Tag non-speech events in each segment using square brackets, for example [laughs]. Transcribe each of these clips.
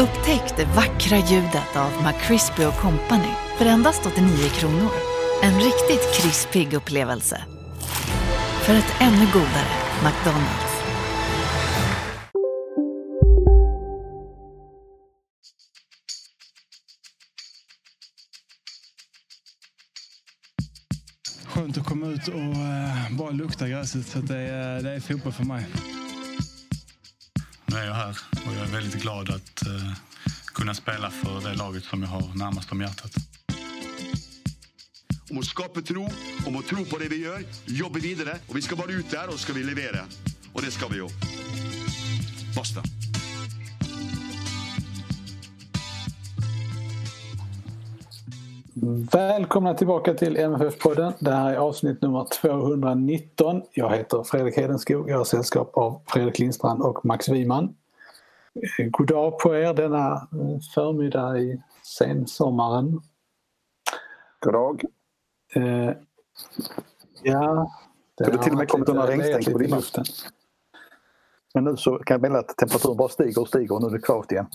Upptäck det vackra ljudet av McCrispy Company för endast 89 kronor. En riktigt krispig upplevelse. För ett ännu godare McDonalds. Skönt att komma ut och eh, bara lukta gräset. Så det, är, det är fotboll för mig. Nu är jag här och jag är väldigt glad att uh, kunna spela för det laget som jag har närmast om hjärtat. Om att skapa tro, om att tro på det vi gör, jobba vidare och vi ska bara ut där och ska vi leverera. Och det ska vi ju. Basta. Välkomna tillbaka till MFF-podden. Det här är avsnitt nummer 219. Jag heter Fredrik Hedenskog. Jag har sällskap av Fredrik Lindstrand och Max Wiman. God dag på er denna förmiddag i sensommaren. God dag. Eh, ja, det har till och med kommit några regnstänk på din luften. Men nu så kan jag meddela att temperaturen bara stiger och stiger och nu är det kvavt igen.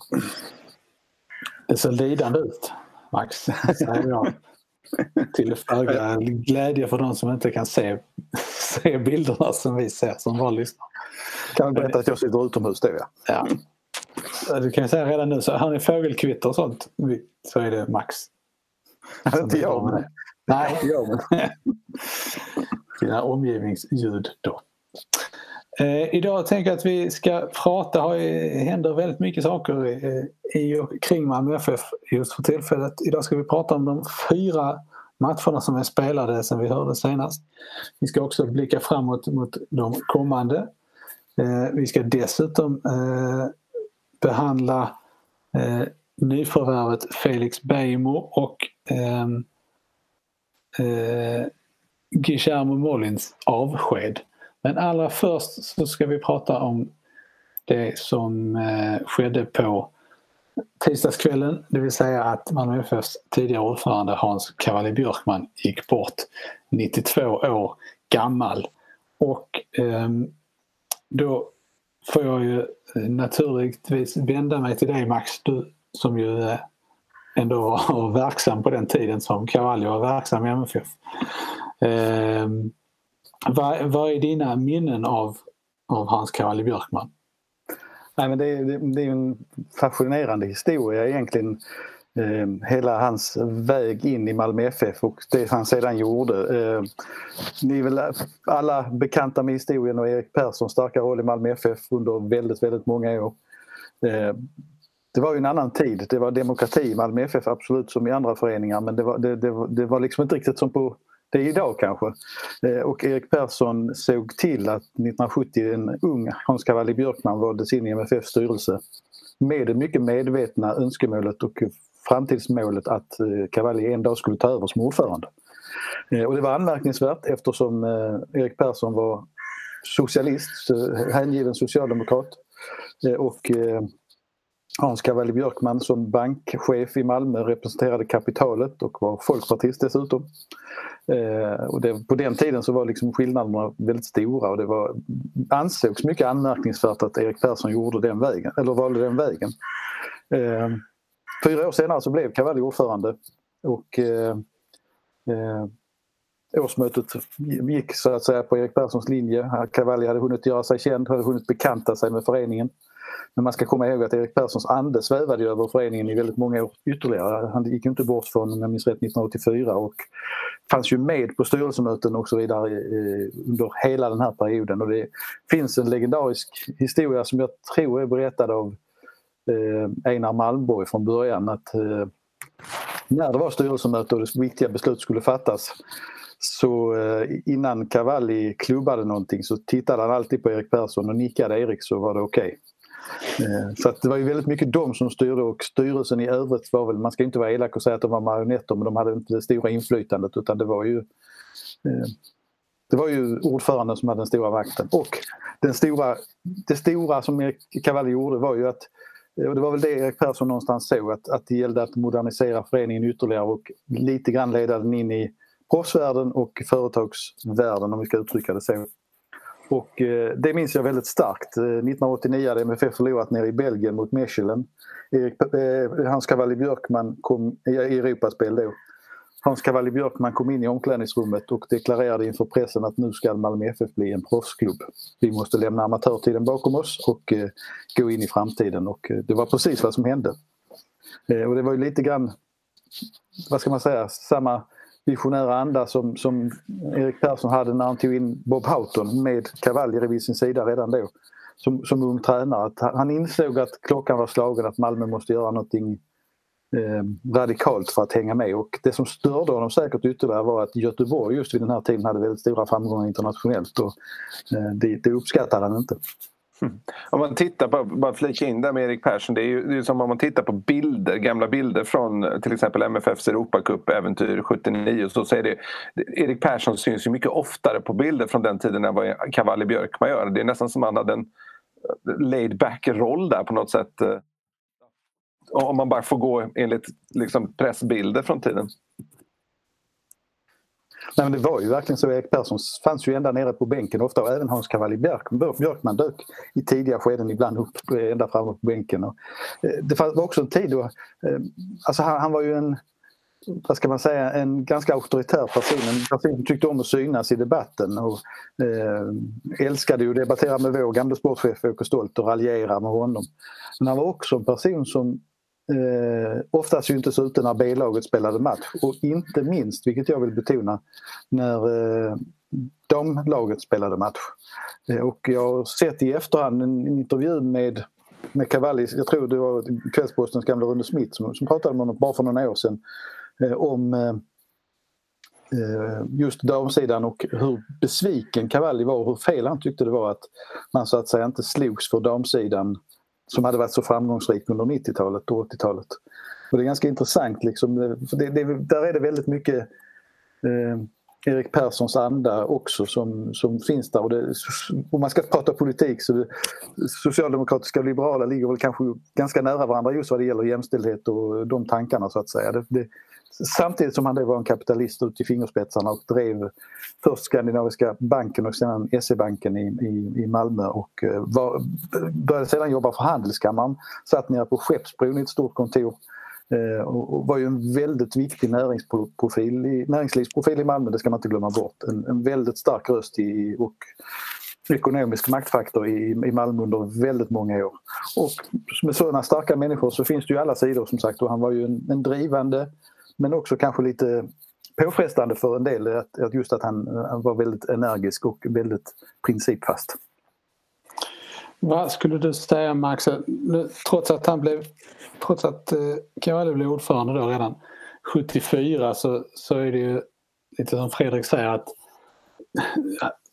Det ser lidande ut. Max, [laughs] säger jag. Till föga glädje för de som inte kan se, [laughs] se bilderna som vi ser som bara lyssnar. Kan du berätta att jag sitter utomhus det ja. ja. Du kan ju säga redan nu, så hör ni fågelkvitter och sånt så är det Max. [laughs] Inte jag men. Nej, inte jag men. Dina omgivningsljud då. Eh, idag tänker jag att vi ska prata, det händer väldigt mycket saker i och kring Malmö FF just för tillfället. Idag ska vi prata om de fyra matcherna som är spelade sen vi hörde senast. Vi ska också blicka framåt mot de kommande. Eh, vi ska dessutom eh, behandla eh, nyförvärvet Felix Beijmo och ehm, eh, Guillermo Molins avsked. Men allra först så ska vi prata om det som eh, skedde på tisdagskvällen. Det vill säga att Malmö FFs tidigare ordförande Hans Cavalli Björkman gick bort 92 år gammal. Och eh, då får jag ju eh, naturligtvis vända mig till dig Max, du som ju eh, ändå var [laughs] verksam på den tiden som Cavalli var verksam i MFF. Eh, vad, vad är dina minnen av, av Hans Cavalli Björkman? Nej, men det, är, det är en fascinerande historia egentligen. Eh, hela hans väg in i Malmö FF och det han sedan gjorde. Eh, ni är väl alla bekanta med historien och Erik Perssons starka roll i Malmö FF under väldigt, väldigt många år. Eh, det var ju en annan tid. Det var demokrati i Malmö FF absolut som i andra föreningar men det var, det, det, det var liksom inte riktigt som på det är idag kanske. Eh, och Erik Persson såg till att 1970 en ung Hans Cavalli Björkman valdes in i MFFs styrelse med det mycket medvetna önskemålet och framtidsmålet att eh, Cavalli en dag skulle ta över som ordförande. Eh, och det var anmärkningsvärt eftersom Erik Persson var socialist, hängiven socialdemokrat och Hans Cavalli Björkman som bankchef i Malmö representerade kapitalet och var folkpartist dessutom. Eh, och det, på den tiden så var liksom skillnaderna väldigt stora och det var, ansågs mycket anmärkningsvärt att Erik Persson gjorde den vägen, eller valde den vägen. Eh, fyra år senare så blev Cavalli ordförande och eh, eh, årsmötet gick så att säga på Erik Perssons linje. Cavalli hade hunnit göra sig känd, hade hunnit bekanta sig med föreningen. Men man ska komma ihåg att Erik Perssons ande svävade över föreningen i väldigt många år ytterligare. Han gick inte bort från, om jag minns rätt, 1984 och fanns ju med på styrelsemöten och så vidare eh, under hela den här perioden. Och det finns en legendarisk historia som jag tror är berättad av eh, Einar Malmborg från början. Att eh, när det var styrelsemöte och det viktiga beslut skulle fattas så innan Cavalli klubbade någonting så tittade han alltid på Erik Persson och nickade Erik så var det okej. Okay. Eh, så det var ju väldigt mycket de som styrde och styrelsen i övrigt var väl, man ska inte vara elak och säga att de var marionetter men de hade inte det stora inflytandet utan det var ju eh, det var ju ordföranden som hade den stora makten och den stora, det stora som Erik Cavalli gjorde var ju att och det var väl det Erik Persson någonstans såg att, att det gällde att modernisera föreningen ytterligare och lite grann leda den in i proffsvärlden och företagsvärlden om vi ska uttrycka det så. Och eh, det minns jag väldigt starkt. Eh, 1989 hade MFF förlorat nere i Belgien mot Mechelen. Erik, eh, Hans Cavalli Björkman kom i Europaspel då. Hans Cavalli Björkman kom in i omklädningsrummet och deklarerade inför pressen att nu ska Malmö FF bli en proffsklubb. Vi måste lämna amatörtiden bakom oss och eh, gå in i framtiden och det var precis vad som hände. Och det var ju lite grann, vad ska man säga, samma visionära anda som, som Erik Persson hade när han tog in Bob Houghton med Cavalli vid sin sida redan då. Som, som ung tränare. Att han insåg att klockan var slagen, att Malmö måste göra någonting eh, radikalt för att hänga med. Och det som störde honom säkert ytterligare var att Göteborg just vid den här tiden hade väldigt stora framgångar internationellt och eh, det, det uppskattade han inte. Mm. [laughs] Om man tittar på, bara flika in där med Erik Persson, det är ju det är som om man tittar på bilder, gamla bilder från till exempel MFFs Europacup-äventyr 79 så ser det, Erik Persson syns ju mycket oftare på bilder från den tiden än vad Cavalli Björkman gör. Det är nästan som han hade en eh, laid back roll där på något sätt eh, om man bara får gå enligt liksom, pressbilder från tiden. Nej, men det var ju verkligen så. Erik Persson fanns ju ända nere på bänken ofta och även Hans Cavalli Björkman dök i tidiga skeden ibland upp eh, ända framme på bänken. Och, eh, det var också en tid då, eh, alltså han, han, var ju en, vad ska man säga, en ganska auktoritär person. En person som tyckte om att synas i debatten och eh, älskade ju att debattera med vår gamle sportchef Åke Stolt och raljera med honom. Men han var också en person som eh, oftast syntes ute när B-laget spelade match. Och inte minst, vilket jag vill betona, när eh, damlaget spelade match. Eh, och jag har sett i efterhand en intervju med med Cavalli, jag tror det var Kvällspostens gamla Rune Smith som, som pratade med honom bara för några år sedan. Eh, om eh, eh, just damsidan och hur besviken Cavalli var och hur fel han tyckte det var att man så att säga inte slogs för damsidan som hade varit så framgångsrik under 90-talet och 80-talet. Och det är ganska intressant, liksom, för det, det, där är det väldigt mycket eh, Erik Perssons anda också som, som finns där. Och det, om man ska prata politik så det, socialdemokratiska och liberala ligger väl kanske ganska nära varandra just vad det gäller jämställdhet och de tankarna så att säga. Det, det, Samtidigt som han då var en kapitalist ut i fingerspetsarna och drev först Skandinaviska banken och sedan SE-banken i, i, i Malmö och eh, var, började sedan jobba för Handelskammaren. Satt nere på Skeppsbron i ett stort kontor eh, och var ju en väldigt viktig näringsprofil i, näringslivsprofil i Malmö, det ska man inte glömma bort. En, en väldigt stark röst i, och ekonomisk maktfaktor i, i Malmö under väldigt många år. Och med sådana starka människor så finns det ju alla sidor som sagt och han var ju en, en drivande men också kanske lite påfrestande för en del att, att just att han, han var väldigt energisk och väldigt principfast. Vad skulle du säga Max, trots att han blev, trots att Cavalli blev ordförande då redan 74 så, så är det ju lite som Fredrik säger att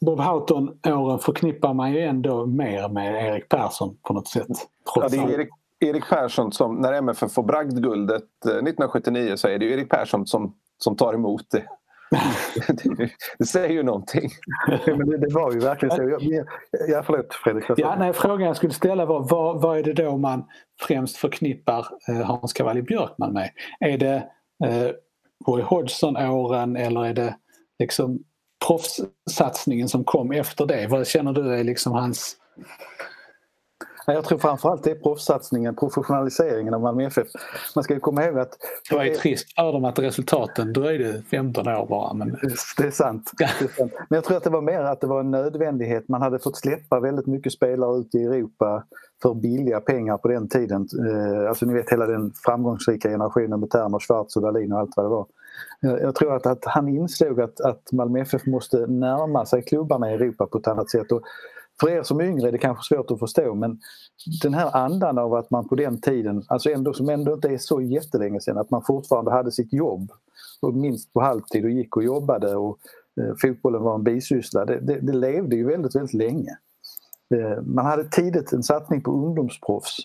Bob Houghton-åren förknippar man ju ändå mer med Erik Persson på något sätt. Ja, det är Erik, Erik Persson som, när MFF får bragdguldet 1979 eh, så är det ju Erik Persson som, som tar emot det. det, [laughs] det säger ju någonting. Men det, det, var ju verkligen så. Jag, ja, förlåt Fredrik. Ja, nej, frågan jag skulle ställa var vad, vad är det då man främst förknippar eh, Hans Cavalli Björkman med? Är det eh, Roy Hodgson-åren eller är det liksom proffssatsningen som kom efter det? Vad känner du är liksom hans jag tror framförallt det är proffssatsningen, professionaliseringen av Malmö FF. Man ska ju komma ihåg att... Det var ju trist för dem att resultaten dröjde 15 år bara. Men... Det, är sant. det är sant. Men jag tror att det var mer att det var en nödvändighet. Man hade fått släppa väldigt mycket spelare ute i Europa för billiga pengar på den tiden. Eh, alltså ni vet hela den framgångsrika generationen med Terner, Schwarz och Dahlin och allt vad det var. Jag tror att, att han insåg att, att Malmö FF måste närma sig klubbarna i Europa på ett annat sätt. Och för er som är yngre är det kanske svårt att förstå men den här andan av att man på den tiden, alltså ändå, som ändå inte är så jättelänge sedan, att man fortfarande hade sitt jobb och minst på halvtid och gick och jobbade och eh, fotbollen var en bisyssla. Det, det, det, levde ju väldigt, väldigt länge. Eh, man hade tidigt en satsning på ungdomsproffs.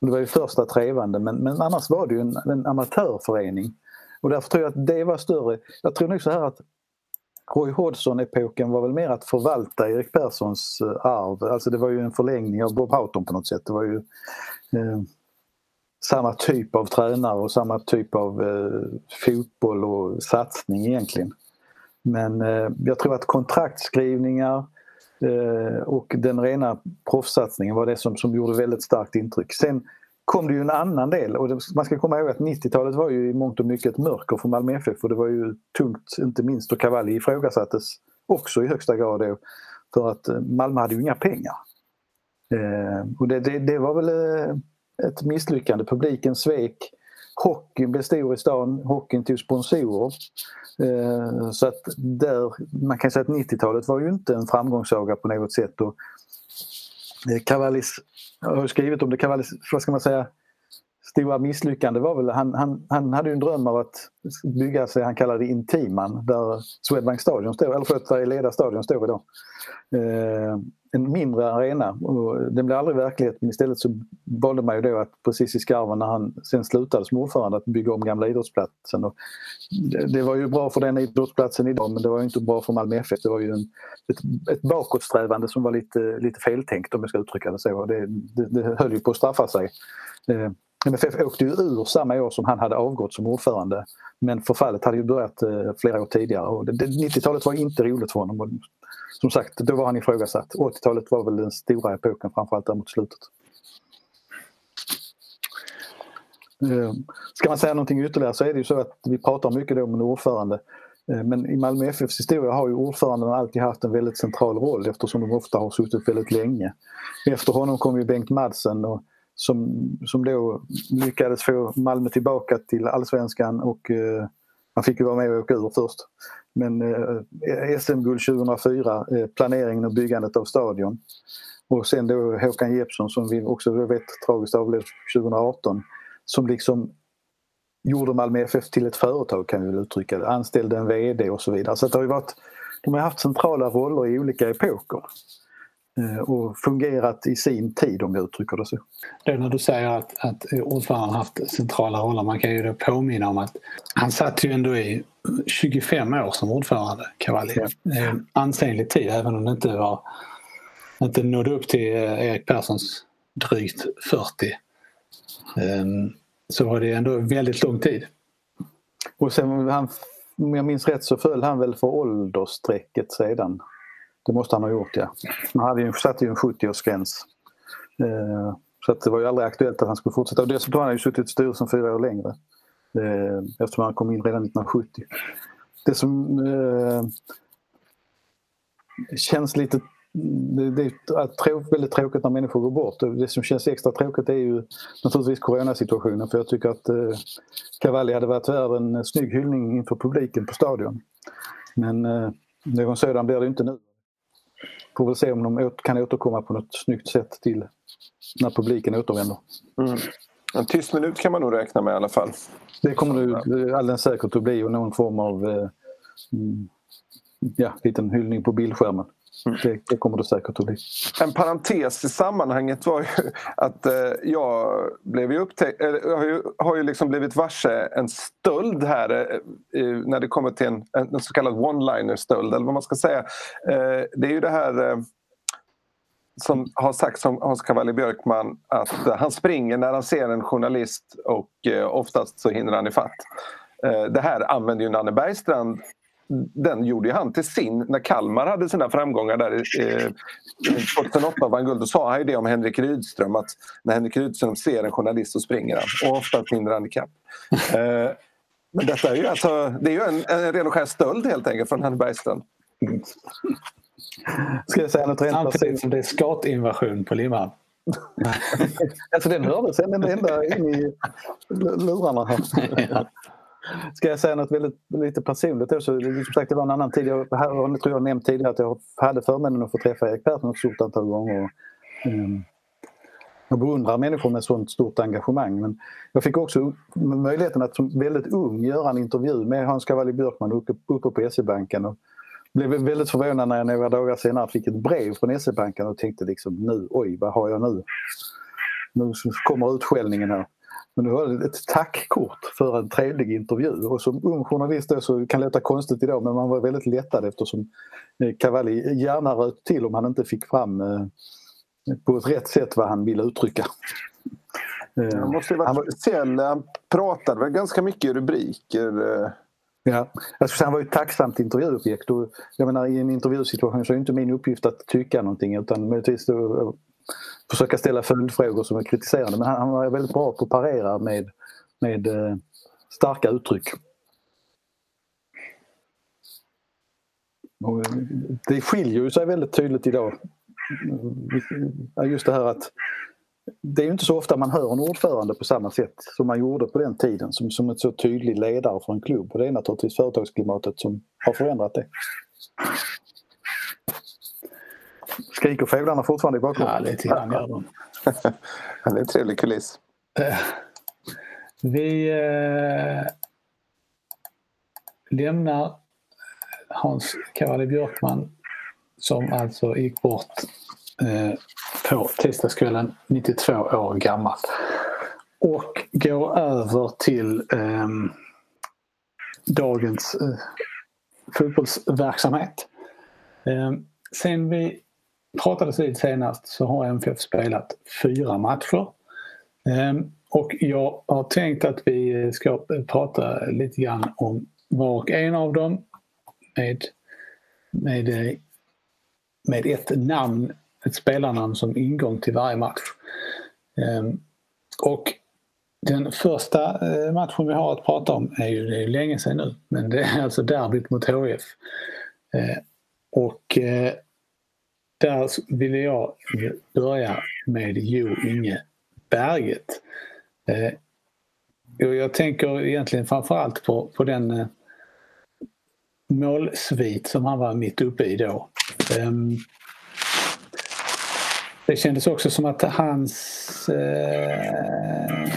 Det var ju första trevande men, men annars var det ju en, en amatörförening. Och därför tror jag att det var större. Jag tror nog så här att Roy Hodgson-epoken var väl mer att förvalta Erik Perssons eh, arv. Alltså det var ju en förlängning av Bob Houghton på något sätt. Det var ju eh, samma typ av tränare och samma typ av eh, fotboll och satsning egentligen. Men eh, jag tror att kontraktskrivningar, Eh, och den rena proffssatsningen var det som, som gjorde väldigt starkt intryck. Sen kom det ju en annan del och det, man ska komma ihåg att 90-talet var ju i mångt och mycket ett mörker för Malmö FF och det var ju tungt, inte minst och Cavalli ifrågasattes också i högsta grad då, för att eh, Malmö hade ju inga pengar. Eh, och det, det, det, var väl eh, ett misslyckande. Publiken svek. Hockeyn blev stor i stan. Hockeyn tog sponsorer. Eh, så att där, man kan säga att 90-talet var ju inte en framgångssaga på något sätt. Och Eh, Cavallis, jag har skrivit om det, Cavallis, vad ska man säga, stora misslyckande var väl, han, han, han hade ju en dröm av att bygga sig, han kallade det Intiman, där Swedbank Stadion står, eller förlåt, där Leda Stadion står idag. Eh, en mindre arena och den blev aldrig verklighet men istället så valde man ju då att precis i skarven när han sen slutade som ordförande att bygga om gamla idrottsplatsen. Och det, det var ju bra för den idrottsplatsen idag men det var ju inte bra för Malmö FF. Det var ju en, ett, ett bakåtsträvande som var lite, lite feltänkt om jag ska uttrycka det så. Det, det, det höll ju på att straffa sig. Eh, MFF åkte ju ur samma år som han hade avgått som ordförande. Men förfallet hade ju börjat eh, flera år tidigare och 90-talet var inte roligt för honom. som sagt, då var han ifrågasatt. 80-talet var väl den stora epoken framförallt där mot slutet. Eh, ska man säga någonting ytterligare så är det ju så att vi pratar mycket om en ordförande. Eh, men i Malmö FFs historia har ju ordföranden alltid haft en väldigt central roll eftersom de ofta har suttit väldigt länge. Efter honom kom ju Bengt Madsen och som, som då lyckades få Malmö tillbaka till allsvenskan och eh, man fick ju vara med och åka ur först. Men eh, SM-guld 2004, eh, planeringen och byggandet av stadion. Och sen då Håkan Jeppsson som vi också vet tragiskt avled 2018 som liksom gjorde Malmö FF till ett företag kan vi väl uttrycka det. Anställde en VD och så vidare. Så det har ju varit, de har haft centrala roller i olika epoker. Eh, och fungerat i sin tid om jag uttrycker det så. Det när du säger att, att ordföranden haft centrala roller, man kan ju då påminna om att han satt ju ändå i 25 år som ordförande, Cavalli. Ja. Ansenlig tid även om det inte var inte nådde upp till eh, Erik Perssons drygt 40. Ehm, så var det ändå väldigt lång tid. Och sen, han, om jag minns rätt så föll han väl för åldersstrecket sedan. Det måste han ha gjort ja. Han hade ju, satte ju en 70-årsgräns. Eh, så att det var ju aldrig aktuellt att han skulle fortsätta. Och dessutom har han ju suttit i styrelsen fyra år längre. Eh, eftersom han kom in redan 1970. Det som eh, känns lite det, det är väldigt tråkigt när människor går bort. Det som känns extra tråkigt är ju naturligtvis coronasituationen för jag tycker att eh, Cavalli hade varit värd en snygg hyllning inför publiken på stadion. Men eh, någon sådan blir det inte nu. Får väl se om de kan återkomma på något snyggt sätt till när publiken återvänder. Mm. En tyst minut kan man nog räkna med i alla fall. Det kommer det alldeles säkert att bli och någon form av eh, mm, ja, liten hyllning på bildskärmen. Mm. Det, det, kommer det säkert att bli. En parentes i sammanhanget var ju att eh, jag blev ju upptäckt, har ju, har ju liksom blivit varse en stöld här eh, när det kommer till en, en så kallad one-liner stöld eller vad man ska säga. Eh, det är ju det här som har sagts om Hans Cavalli Björkman att han springer när han ser en journalist och oftast så hinner han ifatt. Det här använder ju Nanne Bergstrand den gjorde han till sin när Kalmar hade sina framgångar där eh, 2008 vann guld. Då sa han ju det om Henrik Rydström att när Henrik Rydström ser en journalist så springer han och ofta hinner han ikapp. Eh, men detta är ju, alltså, det är ju en, en ren och skär stöld helt enkelt från Henrik Bergström. Ska jag säga något rent Samtidigt som det är skatinvasion på Limhamn. [laughs] alltså den hördes ända in i lurarna. Här. Ska jag säga något väldigt lite personligt så Som sagt, det var en annan tid. Jag, jag tror jag nämnt tidigare att jag hade förmånen att få träffa Erik Persson ett stort antal gånger. Um, jag beundrar människor med sånt stort engagemang. Men jag fick också möjligheten att som väldigt ung göra en intervju med Hans Cavalli Björkman uppe, uppe på SE-banken. Och blev väldigt förvånad när jag några dagar senare fick ett brev från SE-banken och tänkte liksom nu, oj vad har jag nu? Nu kommer utskällningen här. Men var det ett tackkort för en trevlig intervju och som ung journalist då så kan det låta konstigt idag men man var väldigt lättad eftersom eh, Cavalli gärna röt till om han inte fick fram eh, på ett rätt sätt vad han ville uttrycka. Det måste ju varit han speciell. Han pratade väl ganska mycket i rubriker Ja, säga han var ju ett tacksamt intervjuobjekt. Och jag menar, I en intervjusituation så är det inte min uppgift att tycka någonting utan möjligtvis då, försöka ställa följdfrågor som är kritiserande. Men han, han var väldigt bra på att parera med, med eh, starka uttryck. Och eh, det skiljer sig väldigt tydligt idag. Mm, just det här att det är inte så ofta man hör en ordförande på samma sätt som man gjorde på den tiden som, som ett så tydlig ledare för en klubb. Och det är naturligtvis företagsklimatet som har förändrat det. Skriker fåglarna fortfarande i bakgrunden? Ja, lite grann gör de. [laughs] det är en trevlig kuliss. Vi eh, lämnar Hans Cavalli Björkman som alltså gick bort eh, på tisdagskvällen, 92 år gammal. Och går över till eh, dagens eh, fotbollsverksamhet. Eh, sen vi pratades vid senast så har MFF spelat fyra matcher. Ehm, och jag har tänkt att vi ska prata lite grann om var och en av dem med, med, med ett namn, ett spelarnamn som ingång till varje match. Ehm, och den första eh, matchen vi har att prata om är ju, det är länge sedan nu, men det är alltså derbyt mot HIF. Ehm, och eh, där ville jag börja med Jo Inge Berget. Eh, jag tänker egentligen framförallt på, på den eh, målsvit som han var mitt uppe i då. Ehm, det kändes också som att hans eh,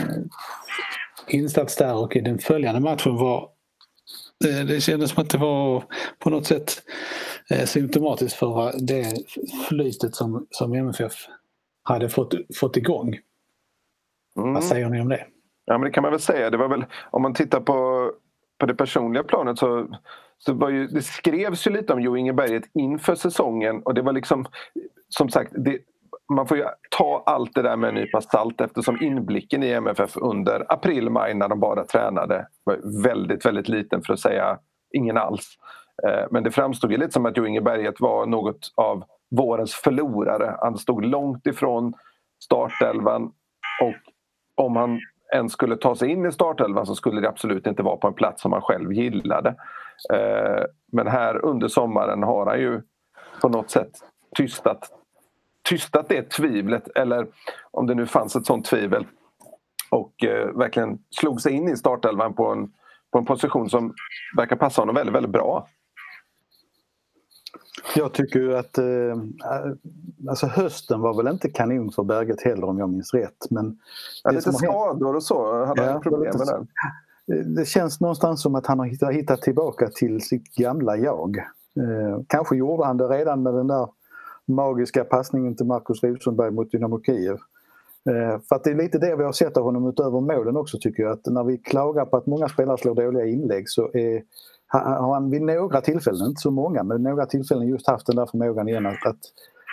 insats där och i den följande matchen var eh, det kändes som att det var på något sätt eh, symptomatiskt för det flytet som, som MFF hade fått, fått igång. Mm. Vad säger ni om det? Ja men det kan man väl säga. Det var väl, om man tittar på, på det personliga planet så så var ju, det skrevs ju lite om Jo Inge Berget inför säsongen och det var liksom som sagt det, man får ju ta allt det där med en nypa salt eftersom inblicken i MFF under april-maj när de bara tränade var väldigt, väldigt liten för att säga ingen alls. Eh, men det framstod ju lite som att Jo Inge Berget var något av vårens förlorare. Han stod långt ifrån startelvan och om han ens skulle ta sig in i startelvan så skulle det absolut inte vara på en plats som han själv gillade. Eh, men här under sommaren har han ju på något sätt tystat, tystat det tvivlet eller om det nu fanns ett sånt tvivel och eh, verkligen slog sig in i startelvan på en, på en position som verkar passa honom väldigt, väldigt bra. Jag tycker ju att eh, alltså hösten var väl inte kanon för Berget heller om jag minns rätt. Men ja, lite skador och så hade ja, han problem med den det känns någonstans som att han har hittat tillbaka till sitt gamla jag. Eh, kanske gjorde han det redan med den där magiska passningen till Marcus Rosenberg mot Dynamo Kiev. Eh, för att det är lite det vi har sett av honom utöver målen också tycker jag. Att när vi klagar på att många spelare slår dåliga inlägg så är, har han vid några tillfällen, inte så många, men några tillfällen just haft den där förmågan igen att, att,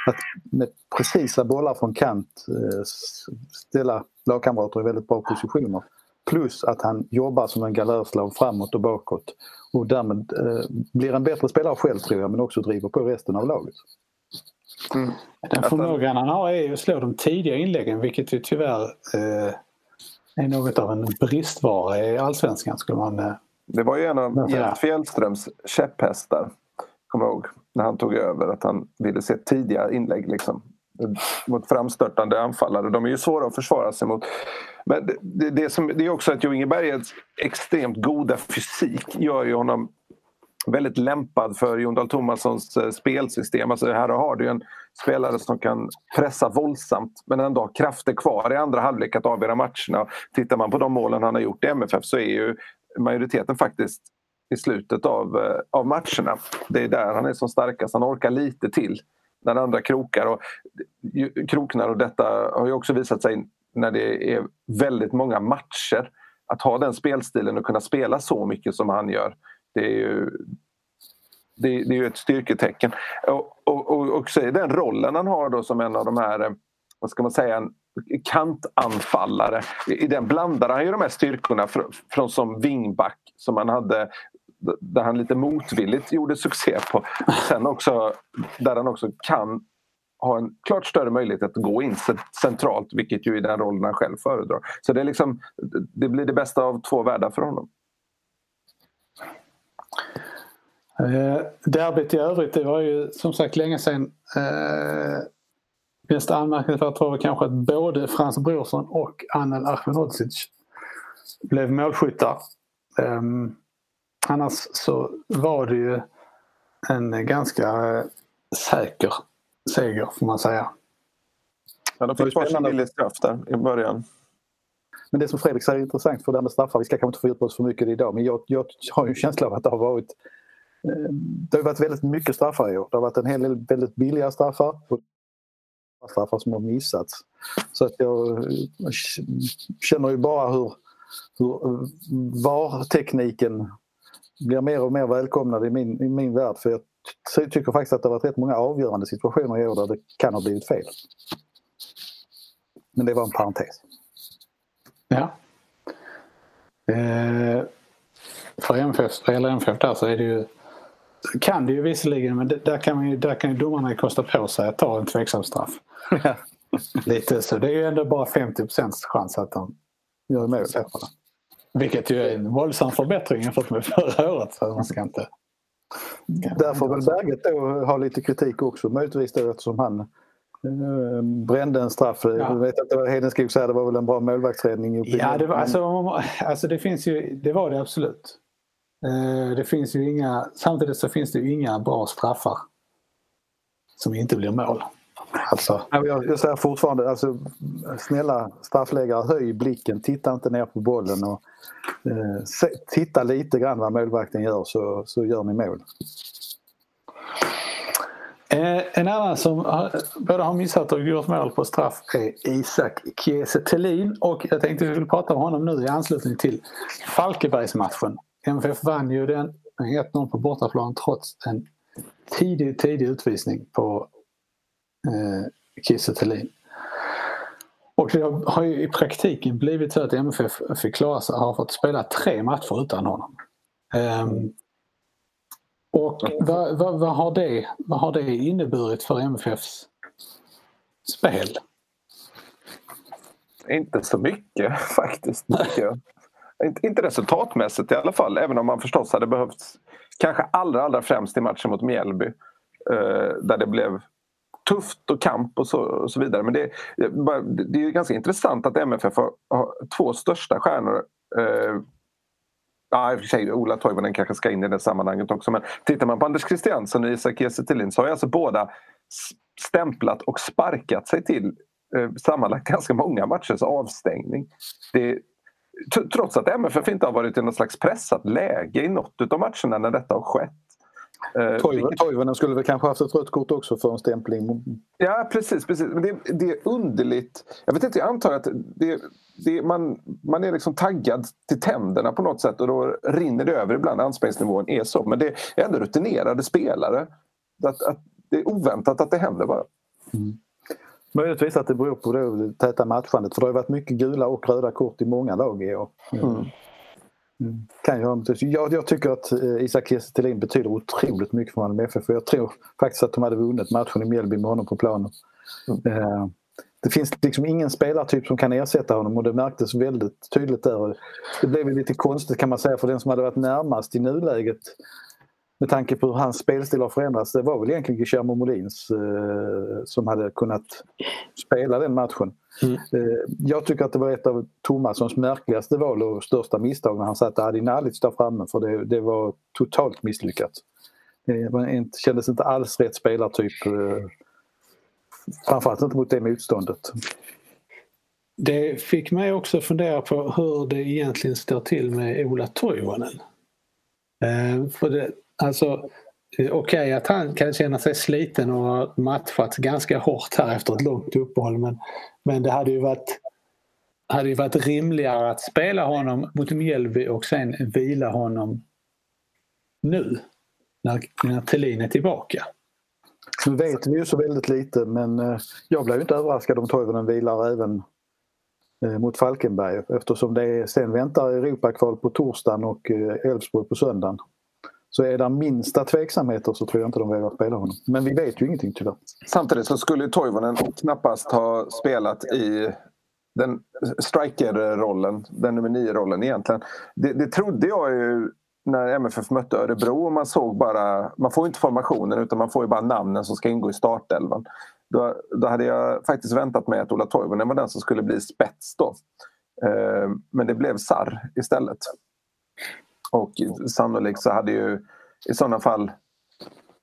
att med precisa bollar från kant eh, ställa lagkamrater i väldigt bra positioner. Plus att han jobbar som en galörslav framåt och bakåt och därmed eh, blir en bättre spelare själv tror jag men också driver på resten av laget. Mm. Den förmågan han har är ju att slå de tidiga inläggen vilket ju tyvärr eh, är något av en bristvara i allsvenskan skulle man eh, Det var ju en av Jens Fjällströms käpphästar, kommer jag ihåg, när han tog över att han ville se tidiga inlägg liksom mot framstörtande anfallare. De är ju svåra att försvara sig mot. Men det, det, som, det är också att Jo Ingebergs extremt goda fysik gör ju honom väldigt lämpad för Jon Dahl Tomassons eh, spelsystem. Alltså här har du en spelare som kan pressa våldsamt men ändå ha krafter kvar i andra halvlek att avgöra matcherna. Tittar man på de målen han har gjort i MFF så är ju majoriteten faktiskt i slutet av, eh, av matcherna. Det är där han är som starkast. Han orkar lite till när andra krokar. Och, kroknar och detta har ju också visat sig när det är väldigt många matcher. Att ha den spelstilen och kunna spela så mycket som han gör. Det är ju, det, det är ju ett styrketecken. Och, och, och också den rollen han har då som en av de här, eh, vad ska man säga, en kantanfallare. I den blandar han ju de här styrkorna från, från som wingback som han hade där han lite motvilligt gjorde succé på. Sen också där han också kan ha en klart större möjlighet att gå in centralt vilket ju är den rollen han själv föredrar. Så det, är liksom, det blir det bästa av två världar för honom. Eh, derbyt i övrigt, det var ju som sagt länge sedan. Eh, mest anmärkningsvärt var kanske att både Frans Brorsson och Anel Ahmedhodzic blev målskyttar. Eh, annars så var det ju en ganska eh, säker seger får man säga. Ja, de fick varsin billig straff där i början. Men det som Fredrik säger är intressant för det här med straffar, vi ska kanske inte fördjupa oss för mycket idag, men jag, jag har ju en känsla av att det har varit eh, det har varit väldigt mycket straffar i år. Det har varit en hel del väldigt billiga straffar straffar som har missats. Så att jag känner ju bara hur, hur VAR-tekniken blir mer och mer välkomnad i min, i min värld. För jag tycker faktiskt att det har varit rätt många avgörande situationer i år där det kan ha blivit fel. Men det var en parentes. Ja. Eh, för MFF, eller MFF där så är det ju kan det ju visserligen men där kan, man ju, där kan ju domarna kosta på sig att ta en tveksam straff. Lite så. Det är ju ändå bara 50 chans att de gör mål Vilket ju är en våldsam förbättring jämfört med förra året. Så man ska inte där får väl Berget då ha lite kritik också möjligtvis då eftersom han eh, brände en straff. Ja. Jag vet det var Hedenskog säger det var väl en bra målvaktsräddning. Ja, det var, alltså, alltså det finns ju, det var det absolut. Eh, det finns ju inga, samtidigt så finns det ju inga bra straffar som inte blir mål. Alltså. Jag, jag säger fortfarande, alltså, snälla straffläggare, höj blicken, titta inte ner på bollen och eh, se, titta lite grann vad målvakten gör så, så gör ni mål. Eh, en annan som både har missat och gjort mål på straff är Isak Kiese och jag tänkte att vi skulle prata om honom nu i anslutning till Falkenbergsmatchen. MFF vann ju den med 1-0 på bortaplan trots en tidig, tidig utvisning på eh, Kiese Thelin. Och det har ju i praktiken blivit så att MFF fick klara sig, har fått spela tre matcher utan honom. Um, och vad, vad, vad, har det, vad har det inneburit för MFFs spel? Inte så mycket [laughs] faktiskt. Inte resultatmässigt i alla fall, även om man förstås hade behövt kanske allra, allra främst i matchen mot Mjällby. Eh, där det blev tufft och kamp och så, och så vidare. Men det, det är ganska intressant att MFF har, har två största stjärnor eh, Ja, i och för sig, Ola Toivonen kanske ska in i det sammanhanget också. Men tittar man på Anders Christiansen och Isak Kiese så har ju alltså båda stämplat och sparkat sig till eh, sammanlagt ganska många matchers avstängning. Det, trots att MFF inte har varit i något slags pressat läge i något av matcherna när detta har skett. Eh, Toivonen skulle väl kanske haft ett rött kort också för en stämpling. Ja precis, precis. men det, det är underligt. Jag vet inte, jag antar att det, det, man, man är liksom taggad till tänderna på något sätt och då rinner det över ibland. Anspänningsnivån är så. Men det är ändå rutinerade spelare. Att, att det är oväntat att det händer bara. Mm. Möjligtvis att det beror på det täta matchandet för det har varit mycket gula och röda kort i många lag i år. Mm. Kan jag, jag, jag tycker att eh, Isak Kiese betyder otroligt mycket för Malmö FF. Jag tror faktiskt att de hade vunnit matchen i Mjällby med honom på planen. Mm. Eh, det finns liksom ingen spelartyp som kan ersätta honom och det märktes väldigt tydligt där. Det blev lite konstigt kan man säga för den som hade varit närmast i nuläget med tanke på hur hans spelstil har förändrats. Det var väl egentligen Guillermo Molins eh, som hade kunnat spela den matchen. Mm. Eh, jag tycker att det var ett av Tomassons märkligaste val och största misstag när han satte Adi Nalic där framme för det, det var totalt misslyckat. Det var inte, kändes inte alls rätt spelartyp. Eh, framförallt inte mot det motståndet. Det fick mig också fundera på hur det egentligen står till med Ola Toivonen. Eh, för det, alltså, eh, Okej okay, att han kan känna sig sliten och har matchat ganska hårt här efter ett långt uppehåll men, men det hade ju varit hade ju varit rimligare att spela honom mot Mjällby och sen vila honom nu när, när Thelin är tillbaka. Nu vet vi ju så väldigt lite men eh, jag blev inte överraskad om Toivonen vilar även eh, mot Falkenberg eftersom det sen väntar Europakval på torsdagen och Elfsborg på söndagen. Så är det minsta tveksamheter så tror jag inte de vågar spela honom. Men vi vet ju ingenting tyvärr. Samtidigt så skulle Toivonen knappast ha spelat i den striker-rollen, den nummer nio-rollen egentligen. Det, det trodde jag ju när MFF mötte Örebro och man såg bara, man får inte formationen utan man får ju bara namnen som ska ingå i startelvan. Då, då hade jag faktiskt väntat mig att Ola Toivonen var den som skulle bli spets då. Eh, men det blev Sarr istället. Och sannolikt så hade ju i sådana fall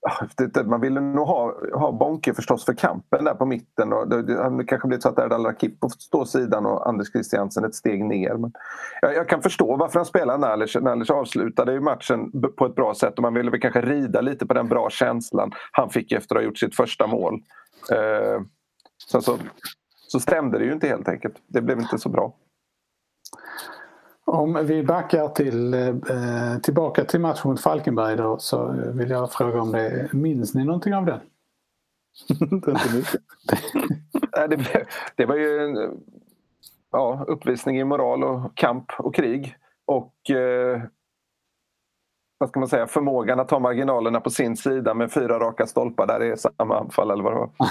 ah, man ville nog ha, ha Bonke förstås för kampen där på mitten. Och det, det hade kanske blivit så att Erdal Rakip på stå sidan och Anders Christiansen ett steg ner. Men jag, jag kan förstå varför han spelar Nalic. Nalic avslutade ju matchen på ett bra sätt och man ville väl kanske rida lite på den bra känslan han fick efter att ha gjort sitt första mål. Eh, sen så, så stämde det ju inte helt enkelt. Det blev inte så bra. Om vi backar till, eh, tillbaka till matchen mot Falkenberg då, så vill jag fråga om det, minns ni någonting av den? [laughs] det det, det var ju en ja, uppvisning i moral och kamp och krig. Och eh, vad ska man säga, förmågan att ta marginalerna på sin sida med fyra raka stolpar där i samma anfall eller vad det var. [laughs]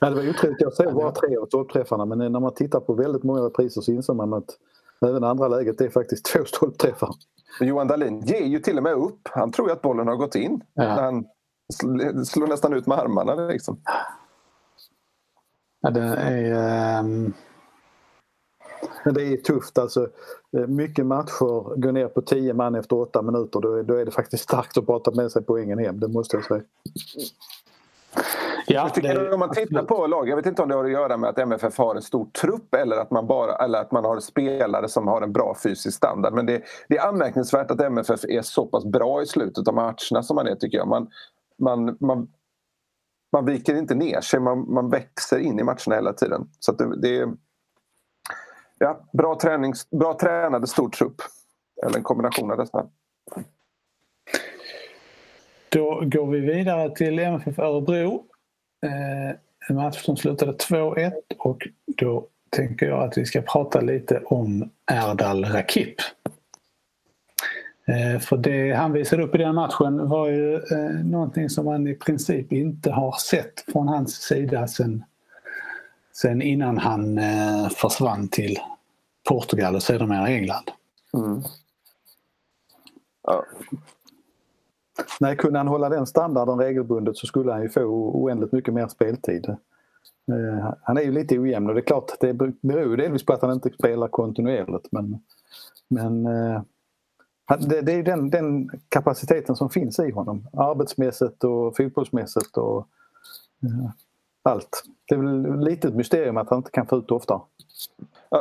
ja, det var otroligt. Jag såg bara tre av stolpträffarna men när man tittar på väldigt många repriser så inser man att Även andra läget är faktiskt [laughs] två stolpträffar. Johan Dahlin ger ju till och med upp. Han tror ju att bollen har gått in. Ja. Han slår nästan ut med armarna. Liksom. Ja, det är... Um... Det är tufft alltså. Eh, mycket matcher går ner på tio man efter åtta minuter. Då är, då är det faktiskt starkt att prata med sig poängen hem, det måste jag säga. Ja, det... Om man tittar på lag, jag vet inte om det har att göra med att MFF har en stor trupp eller att man, bara, eller att man har spelare som har en bra fysisk standard. Men det, det är anmärkningsvärt att MFF är så pass bra i slutet av matcherna som man är tycker jag. Man, man, man, man viker inte ner sig, man, man växer in i matcherna hela tiden. Så det, det, ja, bra, tränings, bra tränade stor trupp. Eller en kombination av dessa. Då går vi vidare till MFF Örebro Eh, en match som slutade 2-1 och då tänker jag att vi ska prata lite om Erdal Rakip. Eh, för det han visade upp i den matchen var ju eh, någonting som man i princip inte har sett från hans sida sen, sen innan han eh, försvann till Portugal och sedermera England. Mm. Ja. Nej, kunde han hålla den standarden regelbundet så skulle han ju få oändligt mycket mer speltid. Eh, han är ju lite ojämn och det är klart, det beror ju delvis på att han inte spelar kontinuerligt men, men eh, det, det är den, den, kapaciteten som finns i honom. Arbetsmässigt och fotbollsmässigt och eh, allt. Det är väl lite ett mysterium att han inte kan få ut oftare.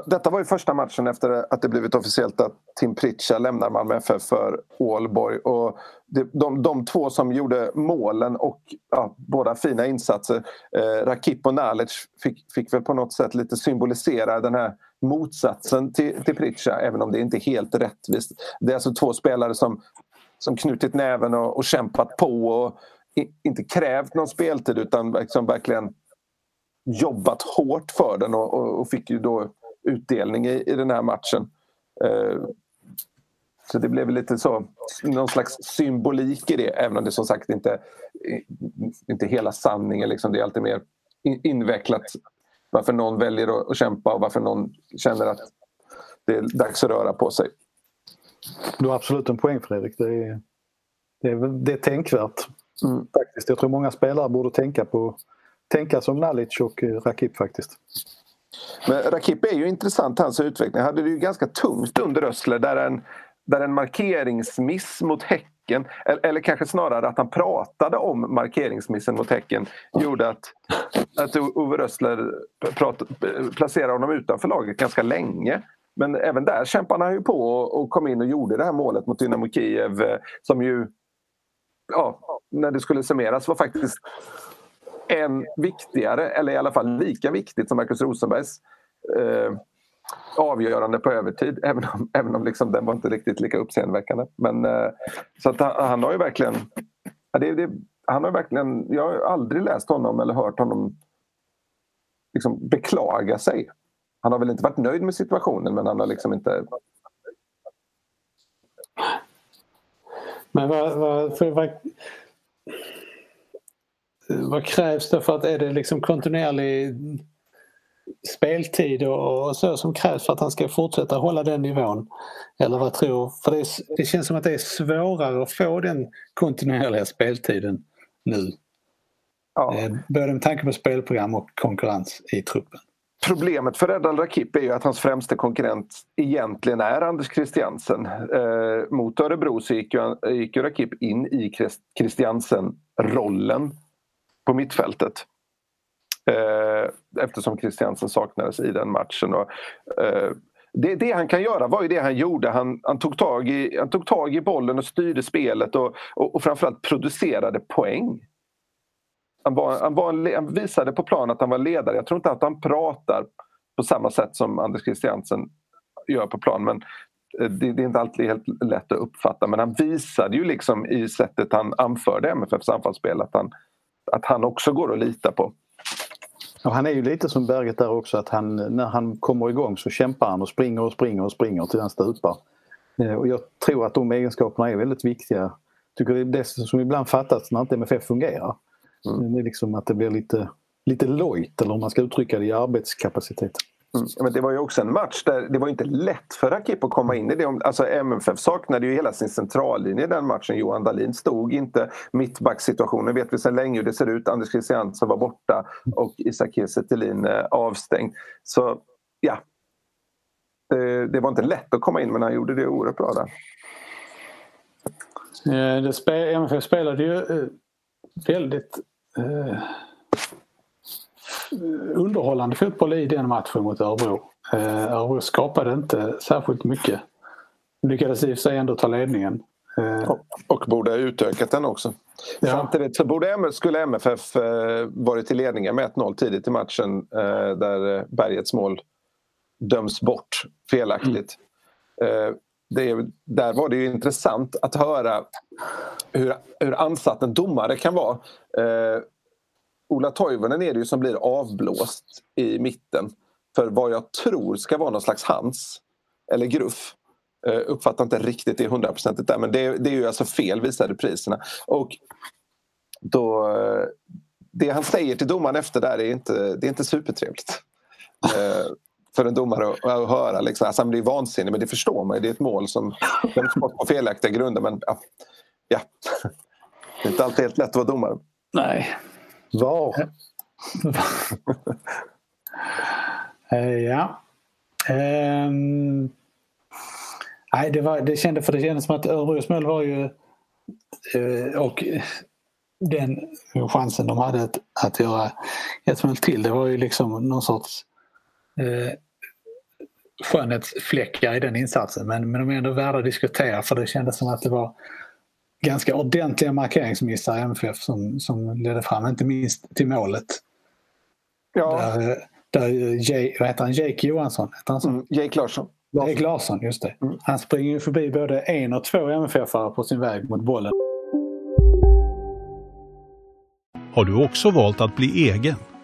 Detta var ju första matchen efter att det blivit officiellt att Tim Pritcha lämnar Malmö FF för Ålborg. Och de, de, de två som gjorde målen och ja, båda fina insatser, eh, Rakip och Nalic, fick, fick väl på något sätt lite symbolisera den här motsatsen till, till Pritcha, även om det inte är helt rättvist. Det är alltså två spelare som, som knutit näven och, och kämpat på och i, inte krävt någon speltid utan liksom verkligen jobbat hårt för den och, och, och fick ju då utdelning i, i den här matchen. Eh, så det blev lite så, någon slags symbolik i det även om det som sagt inte inte hela sanningen. Liksom. Det är alltid mer invecklat varför någon väljer att, att kämpa och varför någon känner att det är dags att röra på sig. Du har absolut en poäng Fredrik. Det är, det är, det är tänkvärt. Mm. Faktiskt. Jag tror många spelare borde tänka på tänka som Nalic och Rakip faktiskt. Men Rakip är ju intressant, hans utveckling. Han hade det ju ganska tungt under Rössler där en, där en markeringsmiss mot Häcken, eller, eller kanske snarare att han pratade om markeringsmissen mot Häcken gjorde att, att Ove Rössler prat, placerade honom utanför laget ganska länge. Men även där kämpade han ju på och kom in och gjorde det här målet mot Dynamo Kiev eh, som ju, ja, när det skulle summeras var faktiskt än viktigare, eller i alla fall lika viktigt som Marcus Rosenbergs eh, avgörande på övertid. [laughs] Även om, även om liksom den var inte riktigt lika uppseendeväckande. Men, eh, så att han, han, har ju verkligen... Det, det, han har verkligen jag har aldrig läst honom eller hört honom liksom beklaga sig. Han har väl inte varit nöjd med situationen men han har liksom inte Men vad, vad, för, vad, vad krävs det för att är det liksom kontinuerlig speltid och, så som krävs för att han ska fortsätta hålla den nivån? Eller vad tror För det, det känns som att det är svårare att få den kontinuerliga speltiden nu. Ja. Eh, Både med tanke på spelprogram och konkurrens i truppen. Problemet för Erdal Rakip är ju att hans främste konkurrent egentligen är Anders Christiansen. Eh, mot Örebro så gick ju, gick ju Rakip in i Christ- Christiansen-rollen på mittfältet. Eh, eftersom Christiansen saknades i den matchen. Och, eh, det, det han kan göra var ju det han gjorde. Han, han, tog, tag i, han tog tag i bollen och styrde spelet och, och, och framförallt producerade poäng. Han, var, han, var en, han visade på plan att han var ledare. Jag tror inte att han pratar på samma sätt som Anders Christiansen gör på plan. Men eh, det, det är inte alltid helt lätt att uppfatta. Men han visade ju liksom i sättet han anförde MFFs anfallsspel att han, att han också går att lita på. Och han är ju lite som Berget där också att han, när han kommer igång så kämpar han och springer och springer och springer till han stupar. Eh, Och jag tror att de egenskaperna är väldigt viktiga. tycker det är det som ibland fattas när inte MFF fungerar. Det är liksom att det blir lite, lite lojt eller om man ska uttrycka det i arbetskapacitet. Mm. Men det var ju också en match där det var inte lätt för Rakip att komma in i det. Alltså MFF saknade ju hela sin centrallinje i den matchen. Johan Dahlin stod inte. Mittbacksituationen vet vi sedan länge hur det ser ut. Anders Christiansen var borta och Isak Kiese Thelin eh, avstängd. Så ja, det, det var inte lätt att komma in men han gjorde det oerhört bra där. Eh, det spe, MFF spelade ju eh, väldigt eh, underhållande fotboll i den matchen mot Örebro. Eh, Örebro skapade inte särskilt mycket. Lyckades i och för sig ändå ta ledningen. Eh, Och, och borde ha utökat den också. Ja. Samtidigt så borde, skulle MFF eh, varit i ledningen med 1-0 tidigt i matchen där Bergets mål döms bort felaktigt. Eh, det är, där var det ju intressant att höra hur, hur ansatt en domare kan vara. Ola Toivonen är det ju som blir avblåst i mitten för vad jag tror ska vara någon slags hands eller gruff. Uh, uppfattar inte riktigt det hundraprocentigt där men det, det är ju alltså fel visade priserna. Och då, eh, det han säger till domaren efter där är inte, det är inte supertrevligt. Uh, för en domare att, att höra. Liksom. Alltså, han blir vansinnig, men det förstår man ju. Det är ett mål som döms bort på felaktiga grunder men ja, ja. [laughs] Det är inte alltid helt lätt att vara domare. nej. Var? Eh, [laughs] eh, ja. Um, nej, det, var, det, kändes, för det kändes som att Örebros mål var ju... eh, och den chansen de hade att, att göra ett mål till, det var ju liksom någon sorts eh, skönhetsfläckar i den insatsen. Men, men de är ändå värda att diskutera för det kändes som att det var ganska ordentliga markeringsmissar i MFF som, som ledde fram, inte minst till målet. Ja, Där, där Jay, vad heter han? Jake Johansson? Heter han så? mm, Jake Larsson. Jake Larsson, just det. Han springer ju förbi både en och två MFF-are på sin väg mot bollen. Har du också valt att bli egen?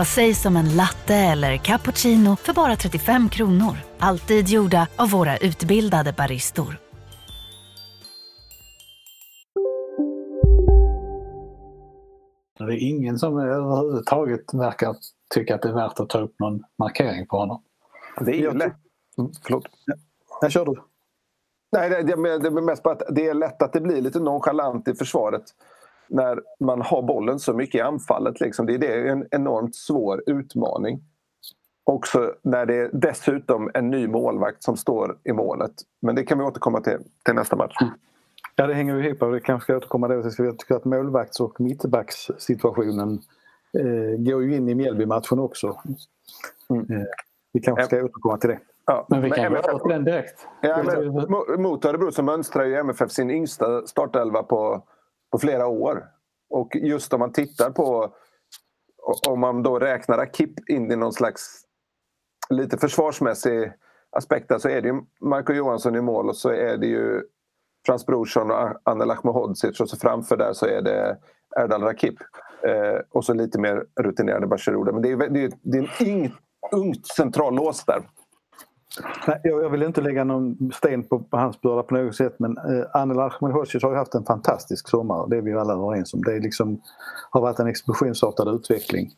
Vad sägs om en latte eller cappuccino för bara 35 kronor? Alltid gjorda av våra utbildade baristor. Det är ingen som överhuvudtaget verkar tycka att det är värt att ta upp någon markering på honom. Det är ju lätt. Mm, förlåt. När kör du? Nej, det, det, det är mest bara att det är lätt att det blir lite nonchalant i försvaret när man har bollen så mycket i anfallet. Liksom. Det, är en enormt svår utmaning. Också när det är dessutom en ny målvakt som står i målet. Men det kan vi återkomma till, till nästa match. Ja, det hänger ju ihop. och Det kanske ska återkomma då. Så Jag tycker att målvakts och mittbackssituationen eh, går ju in i Mjällby-matchen också. Mm. Eh, vi kanske ska återkomma till det. Ja, Men vi kan gå MFF över till den direkt. Ja, men, mo- mot Örebro så mönstrar ju MFF sin yngsta startelva på, på flera år. Och just om man tittar på om man då räknar Akip in i någon slags lite försvarsmässig aspekt så är det ju Marco Johansson i mål och så är det ju Frans Brorsson och Anel Ahmedhodzic och så framför där så är det Erdal Rakip. Eh, och så lite mer rutinerade Bashirouda. Men det är, det är, det är en ungt centrallås där. Nej, jag vill inte lägga någon sten på hans börda på något sätt men eh, Anel Ahmedhodzic har haft en fantastisk sommar. Det är vi alla överens om. Det är liksom, har varit en explosionsartad utveckling.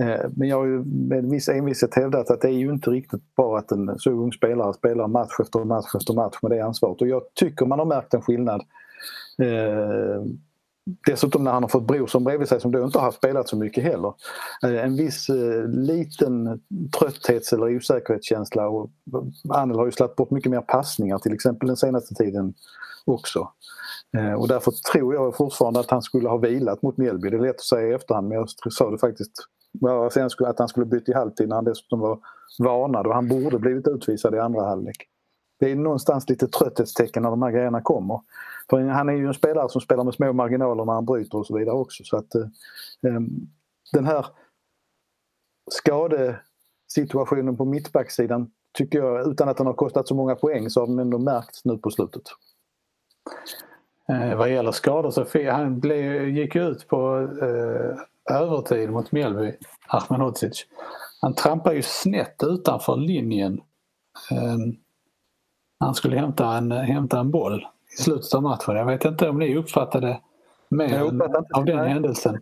Eh, men jag har ju med viss envishet hävdat att det är ju inte riktigt bra att en så ung spelare spelar match efter match efter match med det ansvaret. Och jag tycker man har märkt en skillnad eh, Dessutom när han har fått Brorsson bredvid sig som då inte har spelat så mycket heller. Eh, en viss eh, liten trötthets eller osäkerhetskänsla och eh, Anel har ju släppt bort mycket mer passningar till exempel den senaste tiden också. Eh, och därför tror jag fortfarande att han skulle ha vilat mot Mjällby. Det är lätt att säga i efterhand men jag sa det faktiskt att han skulle bytt i halvtid när han dessutom var varnad och han borde blivit utvisad i andra halvlek. Det är någonstans lite trötthetstecken när de här grejerna kommer. För han är ju en spelare som spelar med små marginaler när han bryter och så vidare också. Så att, eh, ehm, den här skadesituationen på mittbacksidan tycker jag, utan att den har kostat så många poäng, så har den ändå märkts nu på slutet. Eh, vad gäller skador så han blev, gick ut på eh, övertid mot Mjällby, Ahmedhodzic. Han trampar ju snett utanför linjen. Eh, han skulle hämta en, hämta en boll i slutet av matchen. Jag vet inte om ni uppfattade mer av den händelsen?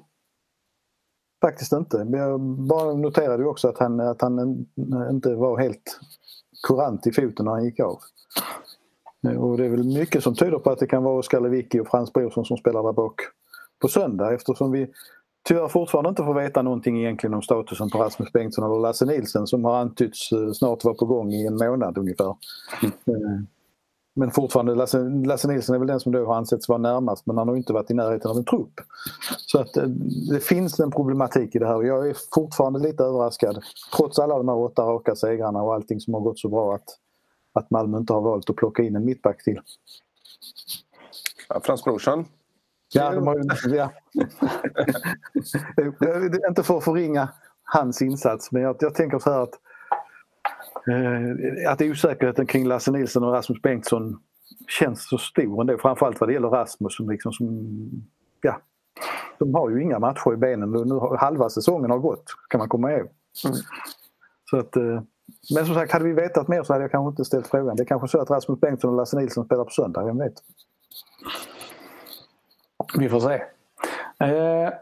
Faktiskt inte. Jag bara noterade också att han, att han inte var helt kurant i foten när han gick av. Och det är väl mycket som tyder på att det kan vara Oskar Lewicki och Frans Brorsson som spelar där bak på söndag eftersom vi tyvärr fortfarande inte får veta någonting egentligen om statusen på Rasmus Bengtsson eller Lasse Nilsen som har antytts eh, snart vara på gång i en månad ungefär. Mm. Men fortfarande, Lasse, Lasse Nilsson är väl den som då har ansetts vara närmast men han har inte varit i närheten av en trupp. Så att eh, det finns en problematik i det här och jag är fortfarande lite överraskad. Trots alla de här åtta raka segrarna och allting som har gått så bra att, att Malmö inte har valt att plocka in en mittback till. Ja, Frans Brorsson? Ja, de har ju, ja. [laughs] inte för att förringa hans insats men jag, jag tänker så här att Eh, att osäkerheten kring Lasse Nilsson och Rasmus Bengtsson känns så stor ändå. Framförallt vad det gäller Rasmus som liksom som, ja, de har ju inga matcher i benen. Nu har halva säsongen har gått kan man komma ihåg. Mm. Så att, eh, men som sagt, hade vi vetat mer så hade jag kanske inte ställt frågan. Det är kanske så att Rasmus Bengtsson och Lasse Nilsson spelar på söndag, vem vet? Vi får se. Eh,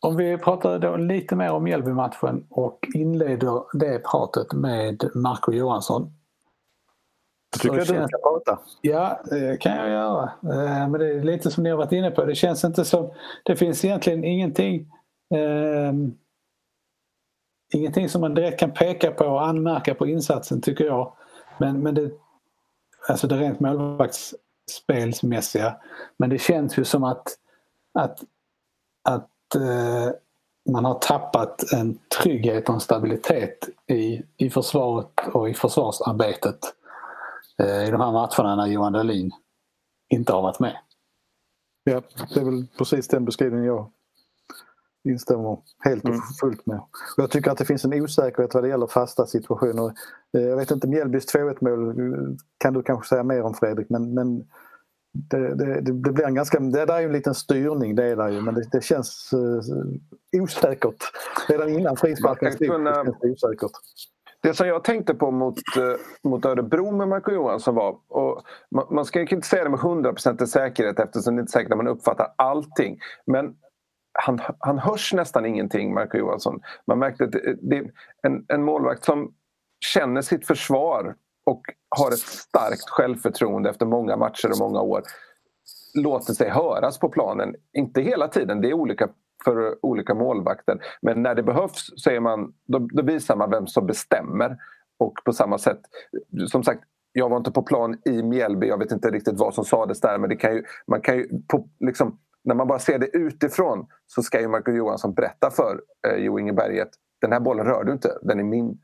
om vi pratar då lite mer om Mjällby-matchen och inleder det pratet med Marco Johansson. Tycker jag du ska prata? Ja, det kan jag göra. Eh, men det är lite som ni har varit inne på. Det känns inte som... Det finns egentligen ingenting eh, Ingenting som man direkt kan peka på och anmärka på insatsen tycker jag. Men, men det, alltså det rent målvaktsspelsmässiga. Men det känns ju som att, att, att eh, man har tappat en trygghet och en stabilitet i, i försvaret och i försvarsarbetet eh, i de här matcherna när Johan Dahlin inte har varit med. Ja, det är väl precis den beskrivningen jag instämmer helt och mm. fullt med. Och jag tycker att det finns en osäkerhet vad det gäller fasta situationer. Eh, jag vet inte, Mjällbys 2-1 mål kan du kanske säga mer om Fredrik men, men det, det, det, blir en ganska, det där är ju en liten styrning det är där ju men det, det känns uh, osäkert. Redan innan frisparken stod kunna... osäkert. Det som jag tänkte på mot, uh, mot Örebro med Marco Johansson var, och man, man ska ju inte säga det med 100% säkerhet eftersom det inte är säkert att man uppfattar allting. Men han, han hörs nästan ingenting, Marco Johansson. Man märkte att det, det, en, en målvakt som känner sitt försvar och har ett starkt självförtroende efter många matcher och många år låter sig höras på planen. Inte hela tiden, det är olika för olika målvakter. Men när det behövs så är man, då, då visar man vem som bestämmer. Och på samma sätt, som sagt, jag var inte på plan i Mjällby, jag vet inte riktigt vad som sades där men det kan ju, man kan ju på, liksom, när man bara ser det utifrån så ska ju Marco Johansson berätta för eh, Jo Inge Berget. den här bollen rör du inte, den är min.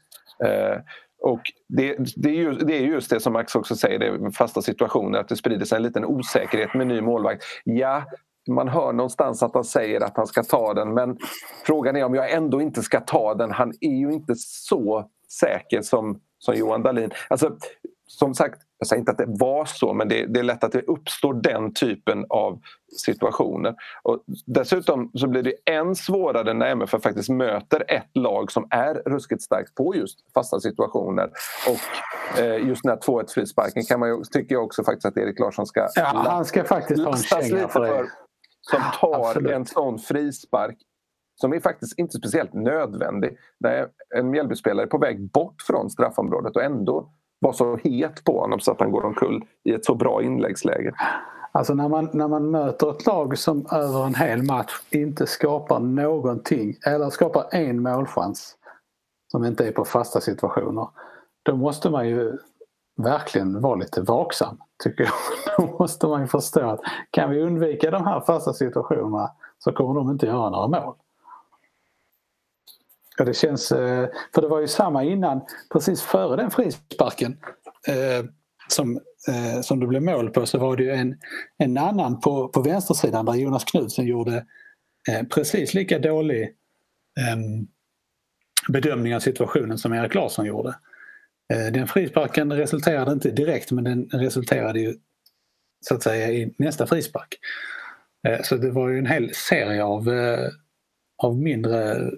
Eh, och det, det, är ju, det är just det som Max också säger, det fasta situationer, att det sprider sig en liten osäkerhet med ny målvakt. Ja, man hör någonstans att han säger att han ska ta den men frågan är om jag ändå inte ska ta den. Han är ju inte så säker som, som Johan Dahlin. Alltså, som sagt, jag säger inte att det var så men det, det, är lätt att det uppstår den typen av situationer. Och dessutom så blir det än svårare när MFF faktiskt möter ett lag som är ruskigt starkt på just fasta situationer. Och eh, just den här 2-1 frisparken kan man ju, tycker jag också faktiskt att Erik Larsson ska... Ja, han ska faktiskt ha en känga för det. Som tar Absolut. en sån frispark som är faktiskt inte speciellt nödvändig. När en Mjällbyspelare är på väg bort från straffområdet och ändå var så het på honom så att han går omkull i ett så bra inläggsläge. Alltså när man, när man möter ett lag som över en hel match inte skapar någonting eller skapar en målchans som inte är på fasta situationer. Då måste man ju verkligen vara lite vaksam tycker jag. [laughs] Då måste man ju förstå att kan vi undvika de här fasta situationerna så kommer de inte göra några mål. Ja, det känns, eh, för det var ju samma innan, precis före den frisparken eh, som, eh, som det blev mål på så var det ju en, en annan på, på vänstersidan där Jonas Knutsen gjorde precis lika dålig ehm, bedömning av situationen som Erik Larsson gjorde. Den frisparken resulterade inte direkt men den resulterade ju så att säga i nästa frispark. Så det var ju en hel serie av, av mindre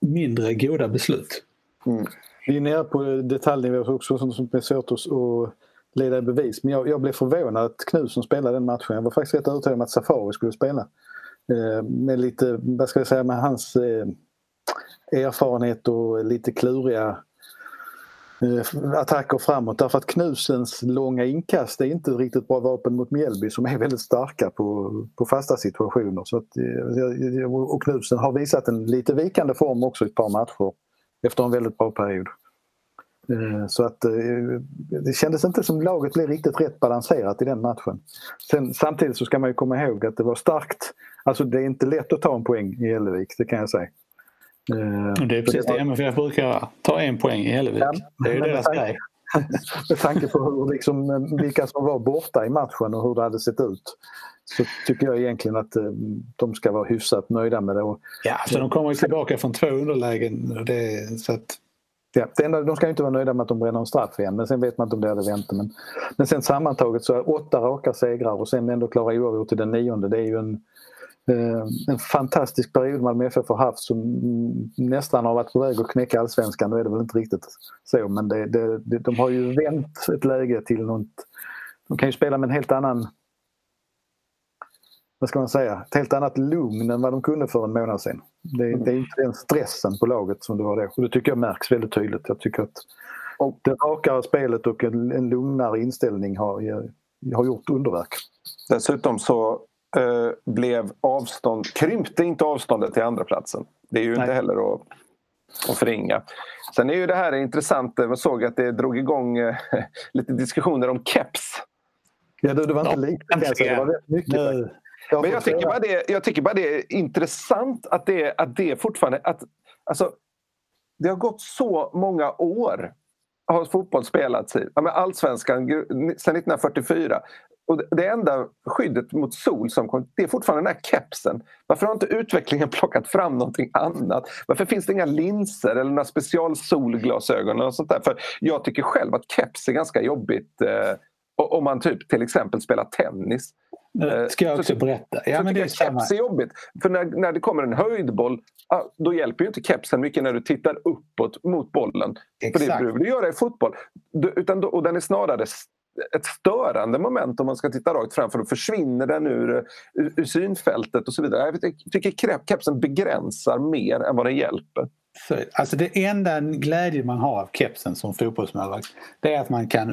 mindre goda beslut. Mm. Vi är nere på detaljnivå också som är svårt att leda i bevis. Men jag, jag blev förvånad att Knutsson spelade den matchen. Jag var faktiskt rätt övertygad om att Safari skulle spela. Eh, med lite, vad ska jag säga, med hans eh, erfarenhet och lite kluriga Eh, attacker framåt därför att Knusens långa inkast är inte riktigt bra vapen mot Mjällby som är väldigt starka på, på fasta situationer. Så att, eh, och Knusen har visat en lite vikande form också i ett par matcher efter en väldigt bra period. Eh, så att det kändes inte som laget blev riktigt rätt balanserat i den matchen. Sen, samtidigt så ska man ju komma ihåg att det var starkt. Alltså det är inte lätt att ta en poäng i Hällevik, det kan jag säga. Eh, det är precis det MFF brukar göra. Ta en poäng i Hällevik. Ja, det är ju deras grej. [laughs] Med tanke på hur, liksom, eh, vilka som var borta i matchen och hur det hade sett ut så tycker jag egentligen att eh, de ska vara hyfsat nöjda med det. Ja, så de kommer ju tillbaka från två underlägen. Det, så att... ja, det enda, de ska inte vara nöjda med att de bränner en straff igen men sen vet man inte om det hade vänt. Men, men sen sammantaget så är åtta raka segrar och sen ändå klara oavgjort till den nionde. Det är ju en, Eh, en fantastisk period Malmö FF har haft som nästan har varit på väg att knäcka allsvenskan. Nu är det väl inte riktigt så men det, det, det, de har ju vänt ett läge till något... De kan ju spela med en helt annan... Vad ska man säga? Ett helt annat lugn än vad de kunde för en månad sedan. Det, mm. det är inte den stressen på laget som det var då. Och det tycker jag märks väldigt tydligt. Jag tycker att och det rakare spelet och en, en lugnare inställning har, har gjort underverk. Dessutom så eh, blev avstånd, krympte inte avståndet till andra platsen. Det är ju Nej. inte heller att, att förringa. Sen är ju det här intressant, man såg att det drog igång eh, [laughs] lite diskussioner om keps. Ja, det, det var inte lite det var rätt mycket. Nej. Jag Men jag tycker, bara det, jag tycker bara det är intressant att det, att det fortfarande... Att, alltså, det har gått så många år har fotboll spelats i. Allsvenskan sedan 1944. Och det enda skyddet mot sol som kom, det är fortfarande den här kepsen. Varför har inte utvecklingen [laughs] plockat fram någonting annat? Varför finns det inga linser eller några specialsolglasögon? Eller sånt där? För jag tycker själv att keps är ganska jobbigt eh, om man typ till exempel spelar tennis. Det ska jag också så, berätta. Ja, men det är keps är jobbigt. För när, när det kommer en höjdboll då hjälper ju inte kepsen mycket när du tittar uppåt mot bollen. Exakt. För det behöver du göra i fotboll. Du, utan och den är snarare ett störande moment om man ska titta rakt fram för då försvinner den ur, ur, ur synfältet och så vidare. Jag tycker kepsen begränsar mer än vad den hjälper. Så, alltså det enda glädje man har av kepsen som fotbollsmålvakt det är att man kan,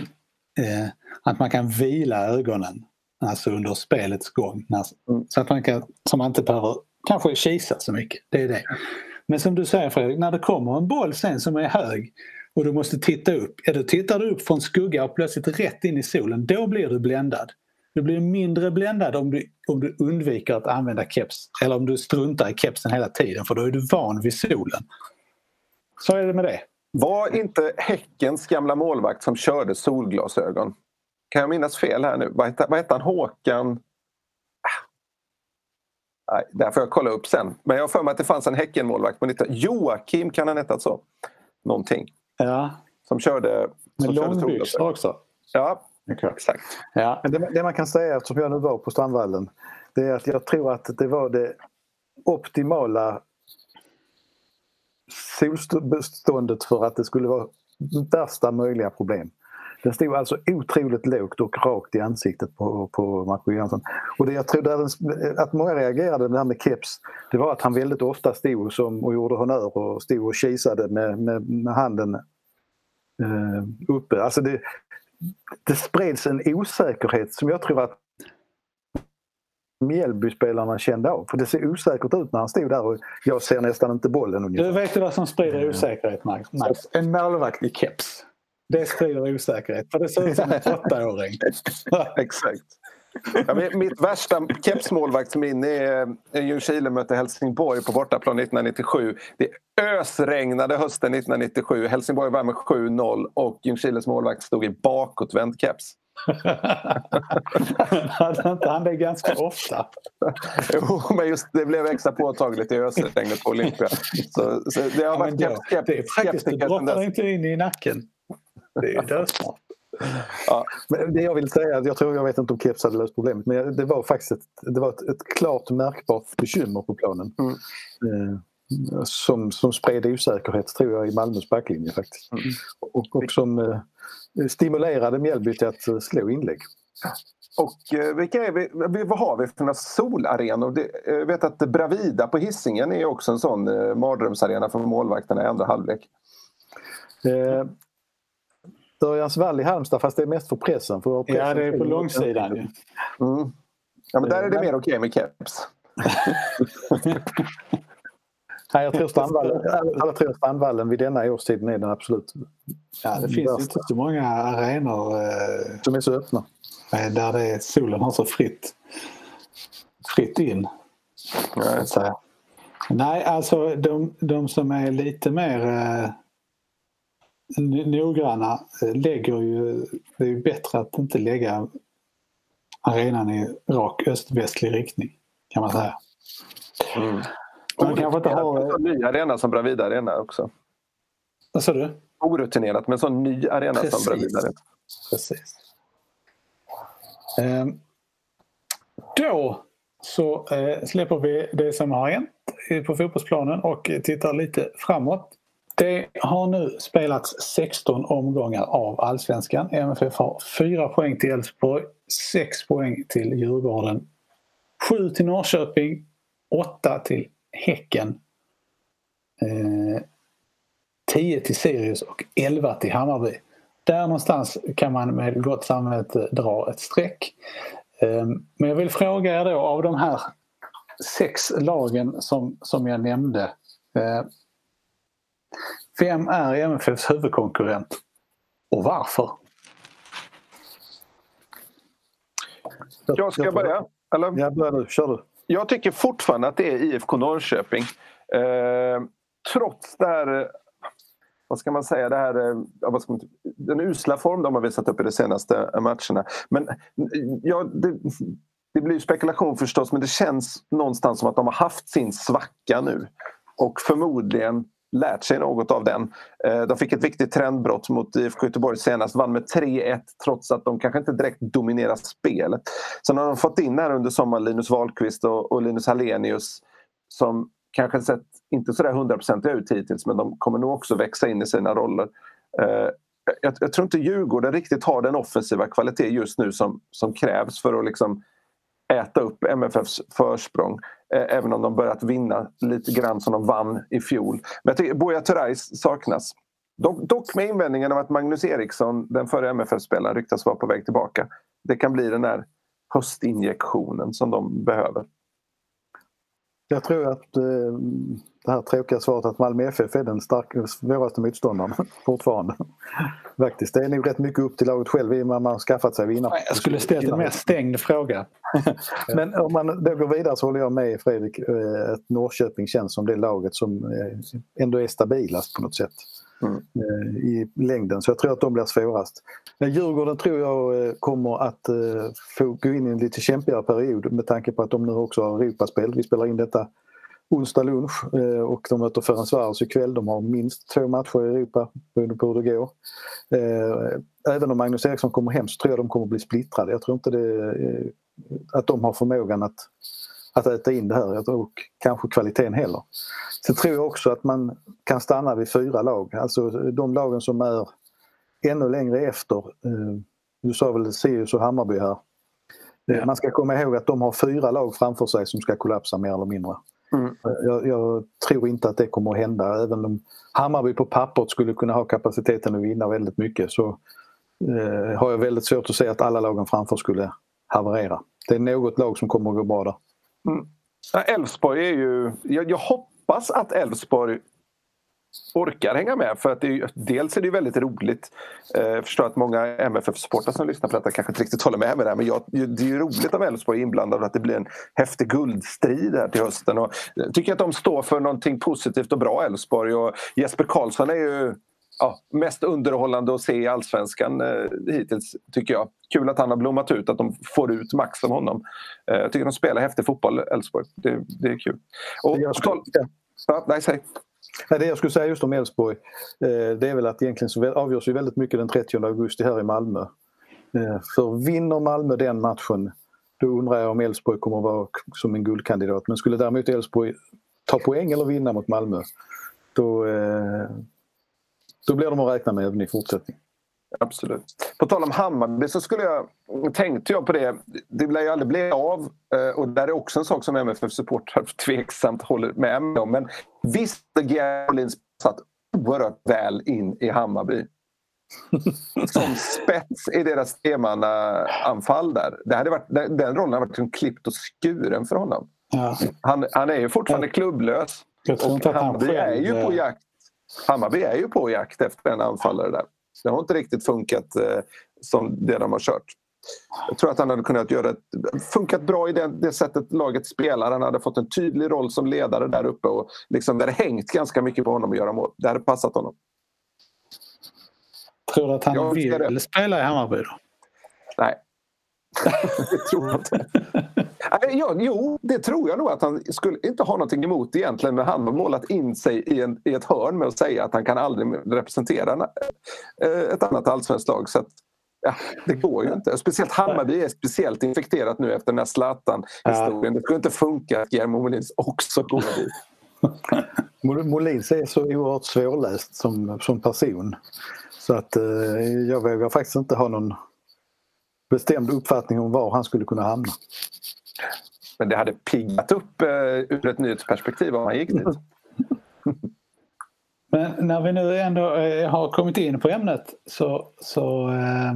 eh, att man kan vila ögonen alltså under spelets gång. Mm. Så att man kan, så man inte behöver kanske kisa så mycket. Det är det. Men som du säger Fredrik, när det kommer en boll sen som är hög och du måste titta upp. Ja, då tittar du upp från skugga och plötsligt rätt in i solen. Då blir du bländad. Du blir mindre bländad om du, om du undviker att använda keps eller om du struntar i kepsen hela tiden för då är du van vid solen. Så är det med det. Var inte Häckens gamla målvakt som körde solglasögon? Kan jag minnas fel här nu? Vad hette, vad hette han? Håkan? Ah. Nej, där får jag kolla upp sen. Men jag har för mig att det fanns en Häckenmålvakt på 19... Joakim kan han heta så? Någonting. Ja. Som körde... Med långbyxor också? Ja, okay. exakt. Ja. Men det, det, man kan säga eftersom jag nu var på Strandvallen det är att jag tror att det var det optimala solbeståndet för att det skulle vara värsta möjliga problem. Den stod alltså otroligt lågt och rakt i ansiktet på, på Marco Johansson. Och det jag tror att många reagerade med det här med keps, det var att han väldigt ofta stod som, och gjorde honnör och stod och kisade med, med, med handen eh, uppe. Alltså det, det spreds en osäkerhet som jag tror att Mjällbyspelarna kände av. För det ser osäkert ut när han stod där och jag ser nästan inte bollen. Ungefär. Du vet du vad som sprider osäkerhet Max? En målvakt i keps. Det sprider osäkerhet. För det ser ut som en [laughs] åttaåring. [laughs] Exakt. Ja, mitt värsta kepsmålvaktsminne är Ljungskile mötte Helsingborg på bortaplan 1997. Det ösregnade hösten 1997. Helsingborg var med 7-0 och Ljungskiles målvakt stod i bakåtvänd keps. [laughs] Hade inte han det ganska ofta? jo, men just det blev extra påtagligt i ösregnet på Olympia. Så, så det har varit ja, keps, keps, det är faktiskt, det brottar inte in i nacken. Det är dödsmart. Ja, men det jag vill säga, jag tror jag vet inte om keps hade löst problemet men det var faktiskt ett, det var ett, ett klart märkbart bekymmer på planen. Mm. Eh, som, som spred osäkerhet tror jag i Malmös backlinje faktiskt. Mm. Och, och som eh, stimulerade Mjällby till att eh, slå inlägg. Och eh, vilka är vi, vad har vi för några solarenor? Det, jag vet att Bravida på Hisingen är också en sån eh, mardrömsarena för målvakterna i andra halvlek. Eh, Örjans vall i Halmstad fast det är mest för pressen. För pressen ja, det är på långsidan. Mm. Ja, men där är det mer okej okay med keps. [laughs] Nej, jag tror Strandvallen, alla tror Strandvallen vid denna årstiden är den absolut Ja, det finns inte så många arenor eh, som är så öppna. Där det är, solen har så fritt, fritt in. Nej, alltså de, de som är lite mer eh, noggranna eh, lägger ju... Det är ju bättre att inte lägga arenan i rak öst-västlig riktning kan man säga. Mm. Man kanske inte har... En ny arena som Bravida Arena också. Vad sa du? Orutinerat, men en sån ny arena Precis. som Bravida Arena. Precis. Ehm. Då så eh, släpper vi det som har hänt på fotbollsplanen och tittar lite framåt. Det har nu spelats 16 omgångar av allsvenskan. MFF har 4 poäng till Elfsborg, 6 poäng till Djurgården, 7 till Norrköping, 8 till Häcken. Eh, 10 till Sirius och 11 till Hammarby. Där någonstans kan man med gott samvete dra ett streck. Eh, men jag vill fråga er då av de här sex lagen som, som jag nämnde. Eh, vem är MFFs huvudkonkurrent och varför? Jag ska börja. Eller? Ja, börja du. Kör du. Jag tycker fortfarande att det är IFK Norrköping. Eh, trots det här, vad ska man säga, det här, eh, vad ska man, den usla form de har visat upp i de senaste matcherna. Men ja, det, det blir spekulation förstås men det känns någonstans som att de har haft sin svacka nu. Och förmodligen lärt sig något av den. Eh, de fick ett viktigt trendbrott mot IFK Göteborg senast, vann med 3-1 trots att de kanske inte direkt dominerar spelet. Sen har de fått in här under sommaren Linus Wahlqvist och, Linus Hallenius som kanske sett inte sådär hundraprocentiga ut hittills men de kommer nog också växa in i sina roller. Eh, jag, jag, tror inte Djurgården riktigt har den offensiva kvalitet just nu som, som krävs för att liksom äta upp MFFs försprång. Eh, även om de börjat vinna lite grann som de vann i fjol. Men jag tycker Buya Turais saknas. Dock, dock med invändningen av att Magnus Eriksson, den förre MFF-spelaren, ryktas vara på väg tillbaka. Det kan bli den där höstinjektionen som de behöver. Jag tror att eh, det här tråkiga svaret att Malmö FF är den svåraste motståndaren [laughs] fortfarande. Faktiskt, det är nog rätt mycket upp till laget själv i och med att man har skaffat sig vinnare. Jag skulle ställt en mer stängd fråga. [laughs] Men om man då går vidare så håller jag med Fredrik att eh, Norrköping känns som det laget som eh, ändå är stabilast på något sätt mm. Eh, i längden. Så jag tror att de blir svårast. Men Djurgården tror jag eh, kommer att eh, få gå in i en lite kämpigare period med tanke på att de nu också har Europaspel. Vi spelar in detta onsdag lunch och de möter Ferencvaros ikväll. De har minst två matcher i Europa beroende på hur det går. Även om Magnus Eriksson kommer hem så tror jag de kommer bli splittrade. Jag tror inte det, att de har förmågan att att äta in det här och kanske kvaliteten heller. Sen tror jag också att man kan stanna vid fyra lag, alltså de lagen som är ännu längre efter. Eh, du sa väl Sirius och Hammarby här. Eh, ja. Man ska komma ihåg att de har fyra lag framför sig som ska kollapsa mer eller mindre. Mm. Jag, jag, tror inte att det kommer att hända. Även om Hammarby på pappret skulle kunna ha kapaciteten att vinna väldigt mycket så eh, har jag väldigt svårt att se att alla lagen framför skulle haverera. Det är något lag som kommer att gå bra där. Mm. Elfsborg är ju... Jag, jag hoppas att Elfsborg orkar hänga med. För att det, dels är det väldigt roligt. Eh, jag förstår att många MFF-supportrar som lyssnar på detta kanske inte riktigt håller med mig där. Men jag, det är ju roligt om Elfsborg är inblandad och att det blir en häftig guldstrid här till hösten. Och jag tycker att de står för någonting positivt och bra, Elfsborg. Och Jesper Karlsson är ju ja, mest underhållande att se i allsvenskan eh, hittills, tycker jag. Kul att han har blommat ut, att de får ut max av honom. Eh, jag tycker de spelar häftig fotboll, Elfsborg. Det, det, är kul. Och, jag skulle, ja, nej, säg. Det jag skulle säga just om Elfsborg, eh, det är väl att egentligen så avgörs ju väldigt mycket den 30 augusti här i Malmö. Eh, för vinner Malmö den matchen, då undrar jag om Elfsborg kommer att vara som en guldkandidat. Men skulle däremot Elfsborg ta poäng eller vinna mot Malmö, då, eh, då blir de att räkna med även i fortsättningen. Absolut. På tal om Hammarby så skulle jag, tänkte jag på det. Det lär ju aldrig bli av eh, och där är också en sak som MFF-supportrar [laughs] tveksamt håller med mig om. Men visst har satt oerhört väl in i Hammarby. [laughs] Som spets i deras tremannaanfall där. Det hade varit, den rollen har varit liksom klippt och skuren för honom. Ja. Han, han är ju fortfarande klubblös. och Hammarby är ju på jakt Hammarby är ju på jakt efter en anfallare där. Det har inte riktigt funkat eh, som det de har kört. Jag tror att han hade kunnat göra ett, funkat bra i det, det sättet laget spelar. Han hade fått en tydlig roll som ledare där uppe och liksom det hade hängt ganska mycket på honom att göra mål. Det hade passat honom. Tror du att han jag vill spela i Hammarby då? Nej. [laughs] det tror jag inte. Ja, jo, det tror jag nog att han skulle inte ha någonting emot egentligen. Men han har målat in sig i, en, i ett hörn med att säga att han kan aldrig representera eh, ett annat allsvenskt lag. Så att, ja, det går ju inte. Speciellt Hammarby är speciellt infekterat nu efter den här Zlatan-historien. Det skulle inte funka att Guillermo Molins också går dit. [laughs] Molins är så oerhört svårläst som, som person. Så att eh, jag vågar faktiskt inte ha någon bestämd uppfattning om var han skulle kunna hamna. Men det hade piggat upp eh, ur ett nyhetsperspektiv om man gick dit. [laughs] Men när vi nu ändå eh, har kommit in på ämnet så, så, eh,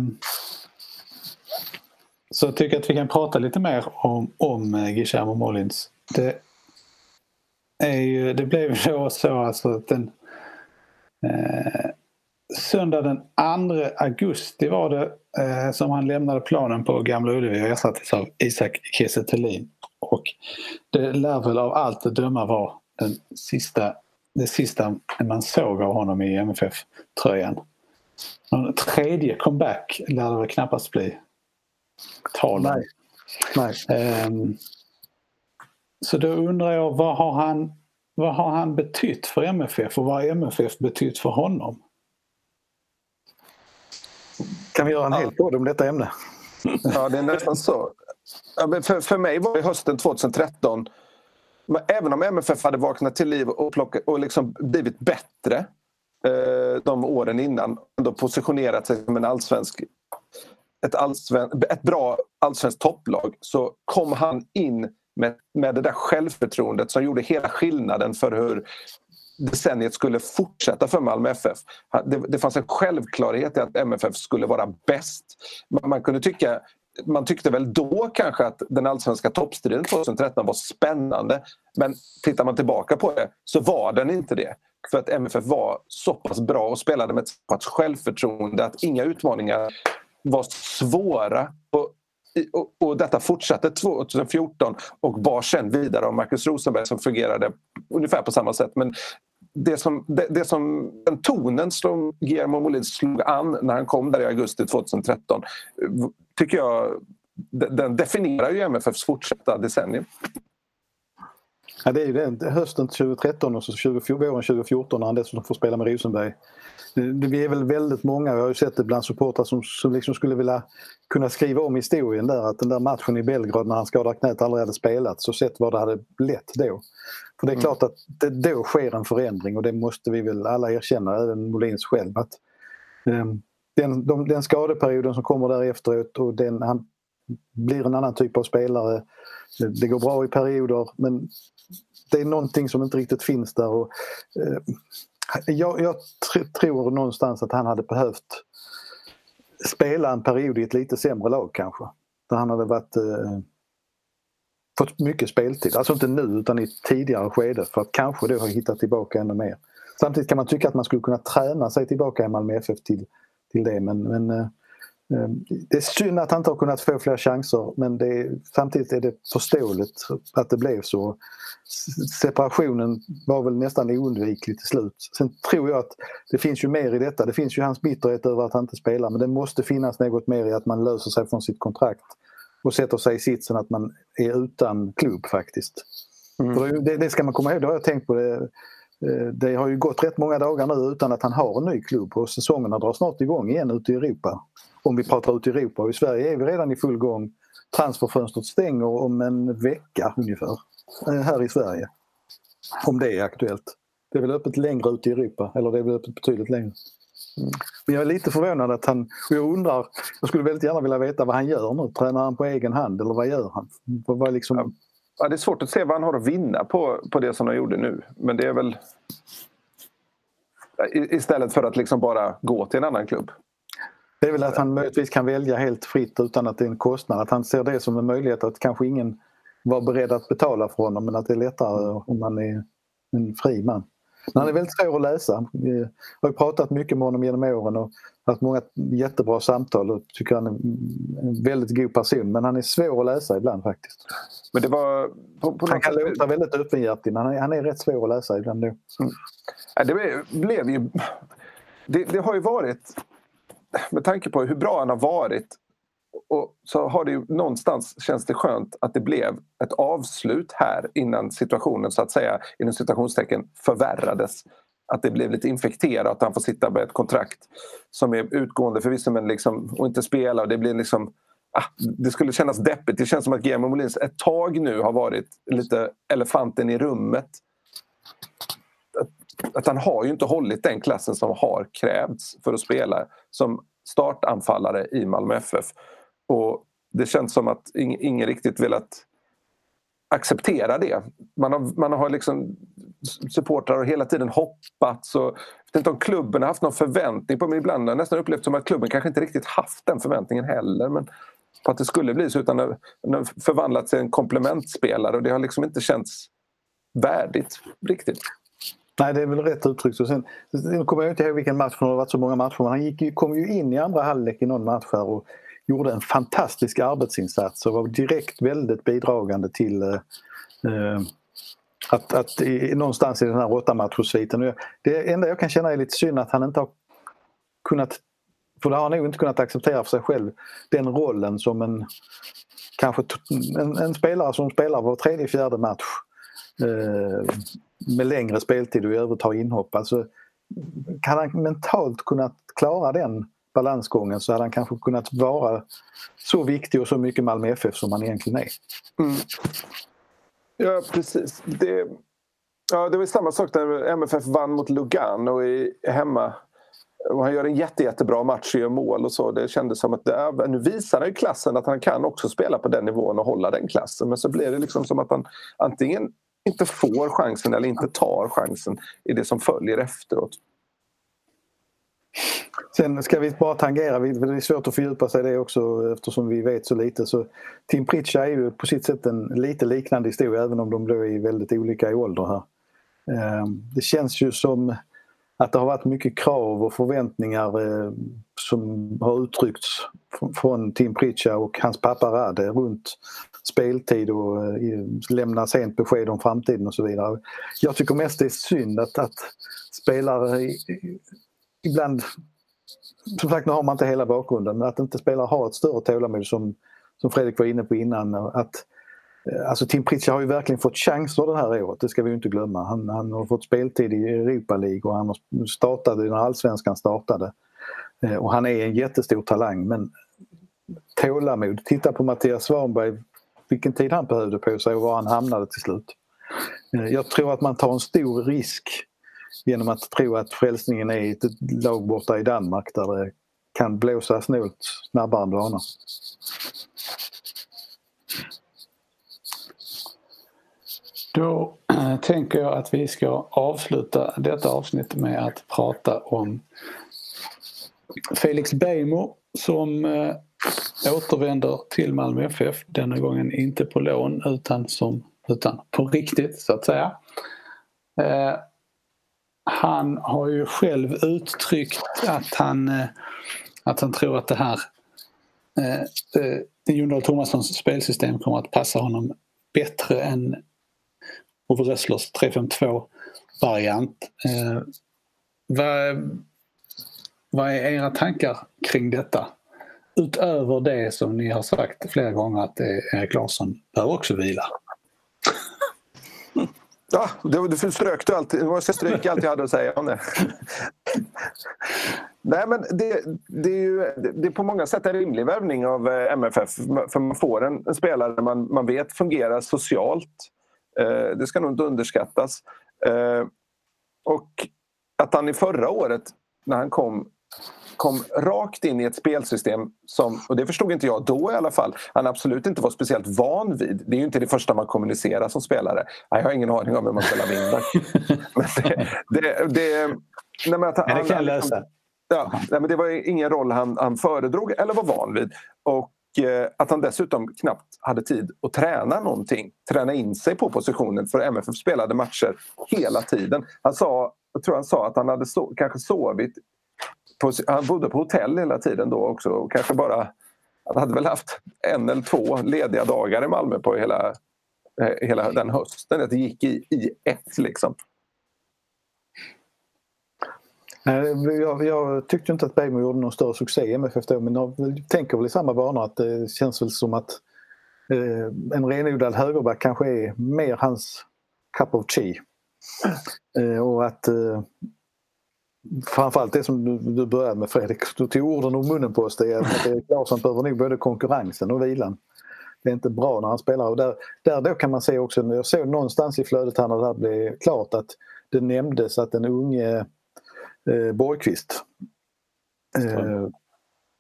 så tycker jag att vi kan prata lite mer om, om eh, Guillermo Molins. Det, är ju, det blev då så alltså att den eh, söndag den 2 augusti var det eh, som han lämnade planen på Gamla Ullevi och ersattes av Isak Kiese Och det lär väl av allt att döma vara den sista, det sista man såg av honom i MFF-tröjan. Någon tredje comeback lär det väl knappast bli tal. Nej. Nej. Um, så då undrar jag vad har han vad har han betytt för MFF och vad har MFF betytt för honom? Kan vi göra en hel podd om detta ämne? Ja, det är nästan så. för, för mig var det hösten 2013 Även om MFF hade vaknat till liv och, plocka, och liksom blivit bättre eh, de åren innan ändå positionerat sig som en allsvensk, ett, allsven, ett bra allsvenskt topplag så kom han in med, med det där självförtroendet som gjorde hela skillnaden för hur decenniet skulle fortsätta för Malmö FF. Det, det fanns en självklarhet i att MFF skulle vara bäst. Man, man kunde tycka man tyckte väl då kanske att den allsvenska toppstriden 2013 var spännande. Men tittar man tillbaka på det så var den inte det. För att MFF var så pass bra och spelade med ett så pass självförtroende att inga utmaningar var svåra. Och, och, och detta fortsatte 2014 och bar sen vidare av Marcus Rosenberg som fungerade ungefär på samma sätt. Men det som, det, det, som, den tonen som Guillermo Molin slog an när han kom där i augusti 2013 tycker jag den definierar ju MFFs fortsatta decennium. Ja, det är ju den. Hösten 2013 och så 20, våren 2014 när han dessutom får spela med Rosenberg. Vi är väl väldigt många, jag har ju sett det bland supportrar som, som liksom skulle vilja kunna skriva om historien där. Att den där matchen i Belgrad när han skadade knät aldrig hade spelats och sett vad det hade lett då. För det är mm. klart att det då sker en förändring och det måste vi väl alla erkänna, även Molins själv. Att, um, den, de, den skadeperioden som kommer därefteråt och den, han blir en annan typ av spelare. Det går bra i perioder men det är någonting som inte riktigt finns där. Och, eh, jag, jag tr tror någonstans att han hade behövt spela en period i ett lite sämre lag kanske. Där han hade varit, eh, fått mycket speltid. Alltså inte nu utan i ett tidigare skede för att kanske då ha hittat tillbaka ännu mer. Samtidigt kan man tycka att man skulle kunna träna sig tillbaka i Malmö FF till, till det men, men eh, eh, det är synd att han inte har kunnat få fler chanser men är, samtidigt är det förståeligt att det blev så. Separationen var väl nästan oundviklig till slut. Sen tror jag att det finns ju mer i detta. Det finns ju hans bitterhet över att han inte spelar men det måste finnas något mer i att man löser sig från sitt kontrakt och sätter sig i sitsen att man är utan klubb faktiskt. Mm. Det, det ska man komma ihåg, det har jag tänkt på. Det, eh, det har ju gått rätt många dagar nu utan att han har en ny klubb och säsongerna drar snart igång igen ute i Europa om vi pratar ut i Europa. Och I Sverige är vi redan i full gång. Transferfönstret stänger om en vecka ungefär eh, här i Sverige. Om det är aktuellt. Det är väl öppet längre ut i Europa, eller det är väl öppet betydligt längre. Mm. Men jag är lite förvånad att han, och jag undrar, jag skulle väldigt gärna vilja veta vad han gör nu. Tränar han på egen hand eller vad gör han? Vad liksom... ja, det är svårt att se vad han har att vinna på, på det som han gjorde nu. Men det är väl istället för att liksom bara gå till en annan klubb. Det är väl att han möjligtvis kan välja helt fritt utan att det är en kostnad. Att han ser det som en möjlighet att kanske ingen var beredd att betala för honom men att det är lättare om man är en fri man. Men han är väldigt svår att läsa. Vi har pratat mycket med honom genom åren och haft många jättebra samtal och tycker han är en väldigt god person men han är svår att läsa ibland faktiskt. Men det var, på, på han kan låta väldigt öppenhjärtig men han är, han är rätt svår att läsa ibland. Mm. Det blev ju... Det, det har ju varit med tanke på hur bra han har varit och så har det ju någonstans känns det skönt att det blev ett avslut här innan situationen så att säga inom citationstecken förvärrades. Att det blev lite infekterat, att han får sitta med ett kontrakt som är utgående förvisso men liksom, och inte spela. Och det, blir liksom, ah, det skulle kännas deppigt. Det känns som att Guillermo Molins ett tag nu har varit lite elefanten i rummet att han har ju inte hållit den klassen som har krävts för att spela som startanfallare i Malmö FF. Och det känns som att ingen riktigt velat acceptera det. Man har, man har liksom supportrar har hela tiden hoppats. Och, jag vet inte om klubben har haft någon förväntning på mig. ibland har jag nästan upplevt som att klubben kanske inte riktigt haft den förväntningen heller. Men på att det skulle bli så utan den har förvandlats till en komplementspelare och det har liksom inte känts värdigt riktigt. Nej, det är väl rätt uttryckt. Och sen, nu kommer jag inte ihåg vilken match, för det har varit så många matcher, men han gick, kom ju in i andra halvlek i någon match här och gjorde en fantastisk arbetsinsats och var direkt väldigt bidragande till eh, eh att, att i, någonstans i den här åttamatchsviten. Det enda jag kan känna är lite synd att han inte har kunnat, för det har han nog inte kunnat acceptera för sig själv, den rollen som en kanske en, en spelare som spelar var tredje, fjärde match eh, med längre speltid och i övrigt har inhopp. Alltså, kan han mentalt kunnat klara den balansgången så hade han kanske kunnat vara så viktig och så mycket Malmö FF som han egentligen är. Mm. Ja precis. Det, ja, det var samma sak när MFF vann mot Lugano i, hemma. Och han gör en jätte, jättebra match och gör mål och så. Det kändes som att det, nu visar han ju klassen att han kan också spela på den nivån och hålla den klassen. Men så blir det liksom som att han antingen inte får chansen eller inte tar chansen i det som följer efteråt. Sen ska vi bara tangera, det är svårt att fördjupa sig i det också eftersom vi vet så lite. Så Tim Pritcha är ju på sitt sätt en lite liknande historia även om de då är väldigt olika i ålder här. Ehm, det känns ju som att det har varit mycket krav och förväntningar eh, som har uttryckts från Tim Pritcha och hans pappa Rade runt speltid och eh, lämna sent besked om framtiden och så vidare. Jag tycker mest det är synd att, att spelare ibland, som sagt nu har man inte hela bakgrunden, men att inte spelare har ett större tålamod som, som Fredrik var inne på innan. Att, eh, Alltså Tim Pritchard har ju verkligen fått chanser det här året, det ska vi inte glömma. Han, han har fått speltid i Europa League och han startade när allsvenskan startade. Eh, och han är en jättestor talang men tålamod. Titta på Mattias Svanberg, vilken tid han behövde på sig och var han hamnade till slut. Eh, jag tror att man tar en stor risk genom att tro att frälsningen är ett lag borta i Danmark där det kan blåsa snålt snabbare än du anar. Då eh, tänker jag att vi ska avsluta detta avsnitt med att prata om Felix Beijmo som eh, återvänder till Malmö FF. Denna gången inte på lån utan, som, utan på riktigt så att säga. Eh, han har ju själv uttryckt att han, eh, att han tror att det här eh, eh Jon Dahl Tomassons spelsystem kommer att passa honom bättre än Ove Rösslers 352-variant. Eh, vad, vad är era tankar kring detta? Utöver det som ni har sagt flera gånger att Erik Larsson bör också vila. Ja, du, du strök du allt, Jag ska stryka allt jag hade att säga om det. Nej, men det, det, är ju det är på många sätt en rimlig värvning av eh, MFF. För man får en, en spelare man, man vet fungerar socialt. Eh, det ska nog inte underskattas. Eh, och att han i förra året, när han kom kom rakt in i ett spelsystem som, och det förstod inte jag då i alla fall, han absolut inte var speciellt van vid. Det är ju inte det första man kommunicerar som spelare. Jag har ingen aning om hur man spelar [laughs] men det, det, det, nej men att han, det kan jag lösa. Ja, nej men det var ingen roll han, han föredrog eller var van vid. Och eh, att han dessutom knappt hade tid att träna någonting. Träna in sig på positionen för MFF spelade matcher hela tiden. Han sa, jag tror han sa att han hade so kanske sovit på, han bodde på hotell hela tiden då också och kanske bara han hade väl haft en eller två lediga dagar i Malmö på hela, eh, hela den hösten. Det gick i, i ett liksom. Jag, jag tyckte inte att Beijmo gjorde någon större succé i MFF då men jag tänker väl i samma banor att det känns väl som att eh, en renodlad högerback kanske är mer hans cup of tea. Eh, och att eh, framförallt det som du, du började med Fredrik, du tog orden ur munnen på oss. Det är att Erik Larsson behöver nog både konkurrensen och vilan. Det är inte bra när han spelar. Och där, där då kan man se också, jag såg någonstans i flödet här när det här blev klart att det nämndes att den unge eh, Borgqvist, eh,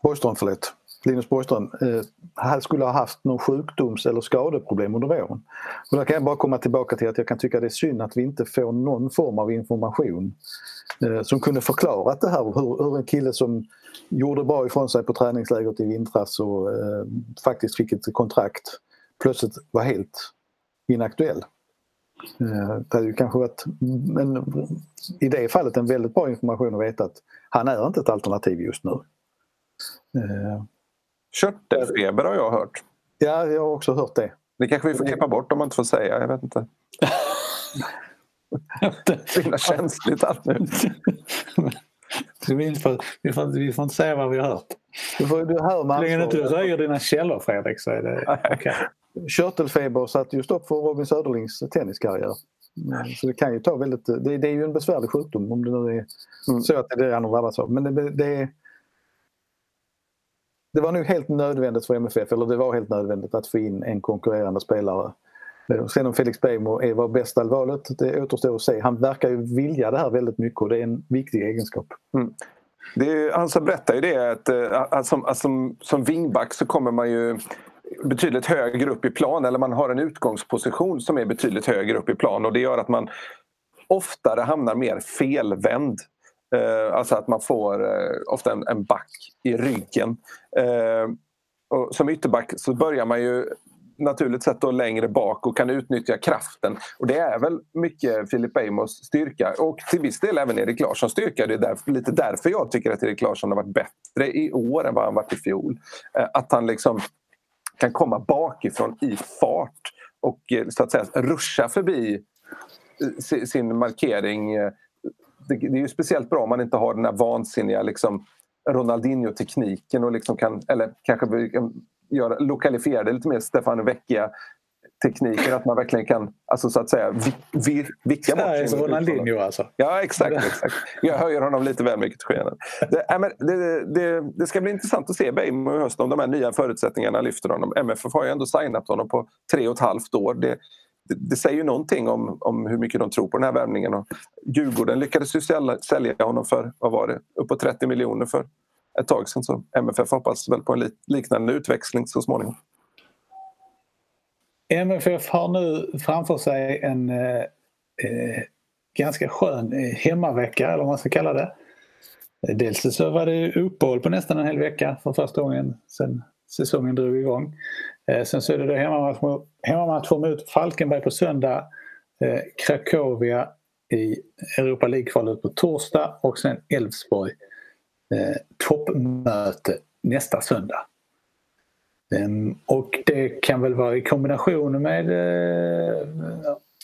Borgström förlåt, Linus Borgström, eh, han skulle ha haft någon sjukdoms eller skadeproblem under våren. Och där kan jag bara komma tillbaka till att jag kan tycka det är synd att vi inte får någon form av information eh, som kunde förklarat det här hur, hur en kille som gjorde bra ifrån sig på träningslägret i vintras och eh, faktiskt fick ett kontrakt plötsligt var helt inaktuell. Eh, det hade ju kanske varit en, i det fallet en väldigt bra information att veta att han är inte ett alternativ just nu. Eh, Körtelfeber har jag hört. Ja, jag har också hört det. Det kanske vi får klippa bort om man inte får säga, jag vet inte. [laughs] Så himla känsligt allt nu. vi, får, vi, får, vi får inte säga vad vi har hört. Du, får, du hör man så länge du inte röjer dina källor Fredrik så är det okej. Okay. Körtelfeber satte ju stopp för Robin Söderlings tenniskarriär. Så det kan ju ta väldigt... Det, det är ju en besvärlig sjukdom om det nu är mm. så att det är det han har drabbats av. Men det, det, det var nog helt nödvändigt för MFF, eller det var helt nödvändigt att få in en konkurrerande spelare. Eh, sen om Felix Bejmo var bästa valet, det återstår att se. Han verkar ju vilja det här väldigt mycket och det är en viktig egenskap. Mm. Det är, han alltså, som berättar ju det att, eh, att, alltså, som, att som, som wingback så kommer man ju betydligt högre upp i plan eller man har en utgångsposition som är betydligt högre upp i plan och det gör att man oftare hamnar mer felvänd Eh, alltså att man får eh, ofta en, en back i ryggen. Eh, och som ytterback så börjar man ju naturligt sett då längre bak och kan utnyttja kraften. Och det är väl mycket Filip Amos styrka och till viss del även Erik Larssons styrka. Det är därför, lite därför jag tycker att Erik Larsson har varit bättre i år än vad han varit i fjol. Eh, att han liksom kan komma bakifrån i fart och eh, så att säga ruscha förbi eh, sin markering. Det, är ju speciellt bra om man inte har den här vansinniga liksom, Ronaldinho-tekniken och liksom kan, eller kanske göra, lokalisera det lite mer Stefano Vecchia tekniken att man verkligen kan alltså, så att säga vi, vicka bort Sveriges Ronaldinho alltså? Ja exakt, exakt. Jag höjer honom lite väl mycket till skenet. Det, äh, det, det, det, ska bli intressant att se Beijmo i höst om de här nya förutsättningarna lyfter honom. MFF har ju ändå signat honom på tre och ett halvt år. Det, det, säger ju någonting om, om hur mycket de tror på den här värvningen. Och Djurgården lyckades ju sälja, sälja honom för, vad var det, uppåt 30 miljoner för ett tag sedan. Så MFF hoppas väl på en liknande utväxling så småningom. MFF har nu framför sig en eh, eh ganska skön eh, hemmavecka eller vad man ska kalla det. Dels så var det uppehåll på nästan en hel vecka för första gången sen säsongen drog igång. Eh, sen så är det då hemmamatcher, hemmamatcher mot Falkenberg på söndag, eh, i Europa League-kvalet på torsdag och sen Elfsborg eh, toppmöte nästa söndag. Ehm, och det kan väl vara i kombination med eh,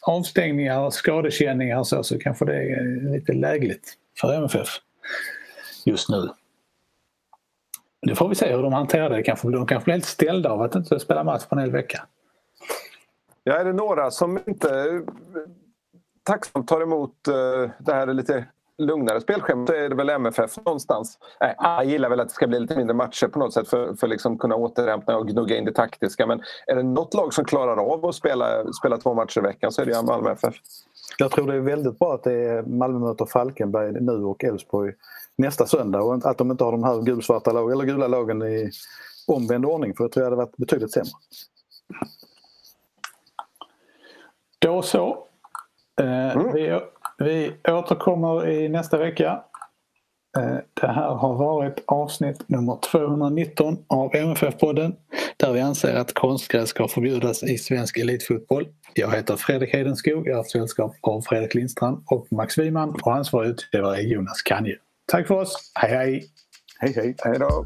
avstängningar och skadekänningar så, så kanske det är lite lägligt för MFF just nu. Nu får vi se hur de hanterar det. Kanske, de kanske blir helt ställda av att inte spela match på en hel vecka. Ja, är det några som inte eh, tacksamt tar emot eh, det här lite lugnare spelschemat så är det väl MFF någonstans. Nej, jag gillar väl att det ska bli lite mindre matcher på något sätt för, att liksom kunna återhämta och gnugga in det taktiska. Men är det något lag som klarar av att spela, spela två matcher i veckan så är det Malmö FF. Jag tror det är väldigt bra att det är Malmö möter Falkenberg nu och Elfsborg nästa söndag och att de inte har de här gulsvarta lag, eller gula lagen i omvänd ordning för jag tror det hade varit betydligt sämre. Då så. Eh, mm. vi, vi återkommer i nästa vecka. Eh, det här har varit avsnitt nummer 219 av MFF-podden där vi anser att konstgräs ska förbjudas i svensk elitfotboll. Jag heter Fredrik Hedenskog, jag har sällskap av Fredrik Lindstrand och Max Wiman och ansvarig utgivare är Jonas Kanje. Tack för oss, hej hej! Hej hej! Hej då!